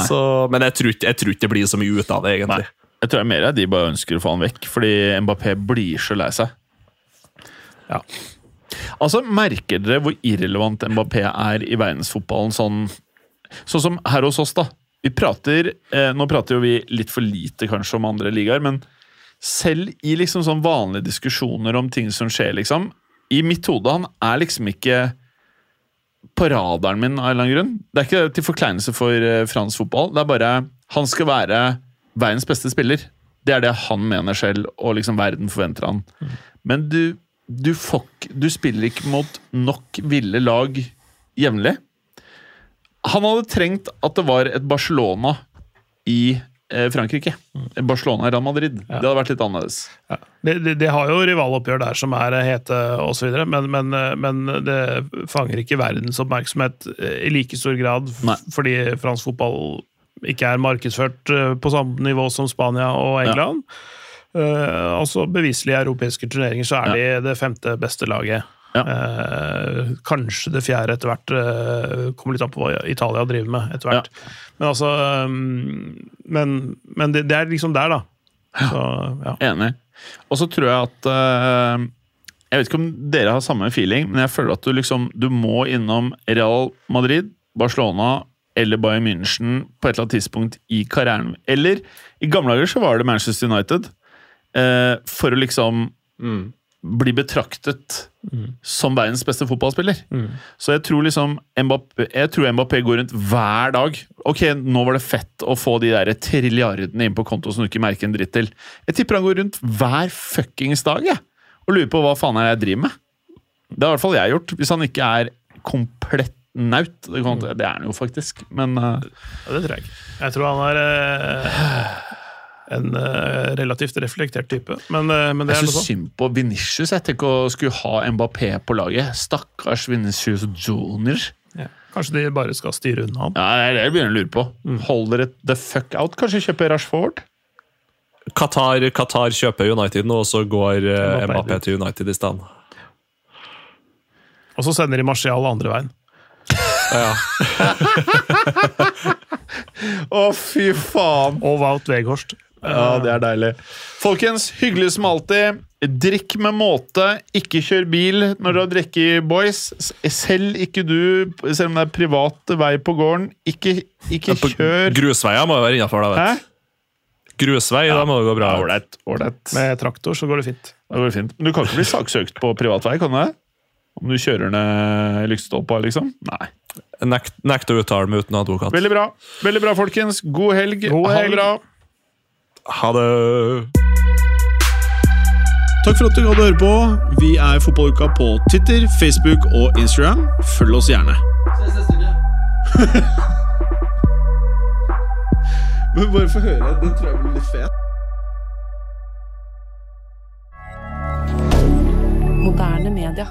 Så, men jeg tror ikke det blir så mye ut av det, egentlig. Nei. Jeg tror det er mer at de bare ønsker å få han vekk, fordi Mbappé blir så lei seg. Ja. Altså, Merker dere hvor irrelevant Mbappé er i verdensfotballen sånn, sånn som her hos oss, da? Vi prater, eh, Nå prater jo vi litt for lite kanskje om andre ligaer, men selv i liksom sånn vanlige diskusjoner om ting som skjer, liksom I mitt hode, han er liksom ikke på radaren min av en eller annen grunn. Det er ikke til forkleinelse for eh, fransk fotball. Det er bare Han skal være verdens beste spiller. Det er det han mener selv, og liksom verden forventer han. Men du, du, fuck, du spiller ikke mot nok ville lag jevnlig. Han hadde trengt at det var et Barcelona i eh, Frankrike. Barcelona-Real Madrid. Det hadde vært litt annerledes. Ja. De, de, de har jo rivaloppgjør der som er hete osv., men, men, men det fanger ikke verdens oppmerksomhet eh, i like stor grad Nei. fordi fransk fotball ikke er markedsført eh, på samme nivå som Spania og England. Eh, altså Beviselig i europeiske turneringer så er de det femte beste laget. Ja. Eh, kanskje det fjerde etter hvert. Eh, kommer litt an på hva Italia driver med etter hvert. Men altså um, Men, men det, det er liksom der, da. Så, ja. Enig. Og så tror jeg at uh, Jeg vet ikke om dere har samme feeling, men jeg føler at du liksom Du må innom Real Madrid, Barcelona eller Bayern München på et eller annet tidspunkt i karrieren. Eller i gamle dager så var det Manchester United. eh, for å liksom bli betraktet som verdens beste fotballspiller. Så jeg tror liksom Mbappé, jeg tror Mbappé går rundt hver dag. Ok, nå var det fett å få de der trilliardene inn på konto som du ikke merker en dritt til. Jeg tipper han går rundt hver fuckings dag jeg, og lurer på hva faen er det jeg driver med. Det har i hvert fall jeg gjort, hvis han ikke er komplett naut. Det, kan, det er han jo faktisk, men uh, Ja, det tror jeg ikke. Jeg tror han er uh, en uh, relativt reflektert type, men, men det jeg er noe syns sånn. synd på Vinicius. Jeg tenker å skulle ha Mbappé på laget. Stakkars Vinicius Junior. Ja. Kanskje de bare skal styre unna han. Ja, det er det jeg begynner å lure på. Hold dere the fuck out. Kanskje kjøpe Rashford? Qatar, Qatar kjøper United nå, og så går Mbappé Mbappé til United i stedet. Og så sender de Marcial andre veien. Ja. Å, fy faen! Og Wout Weghorst. Ja, det er deilig. Folkens, hyggelig som alltid. Drikk med måte, ikke kjør bil når dere har drukket, boys. Selv ikke du, selv om det er privat vei på gården, ikke, ikke På kjør Grusveier må jo være innafor, da. Vet du. Grusvei, da må det gå bra. Ålreit. ålreit. Med traktor så går det fint. Det går fint. Men du kan ikke bli saksøkt på privat vei, kan du det? Om du kjører ned lyktestolpa, liksom? Nei. Nekt, nekter å uttale meg uten advokat. Veldig bra. Veldig bra, folkens. God helg. God Ha det bra. Ha det! Takk for at du hadde høre på. Vi er Fotballuka på Twitter, Facebook og Instagram. Følg oss gjerne. Men bare få høre. Den tror jeg blir litt fet. Moderne media.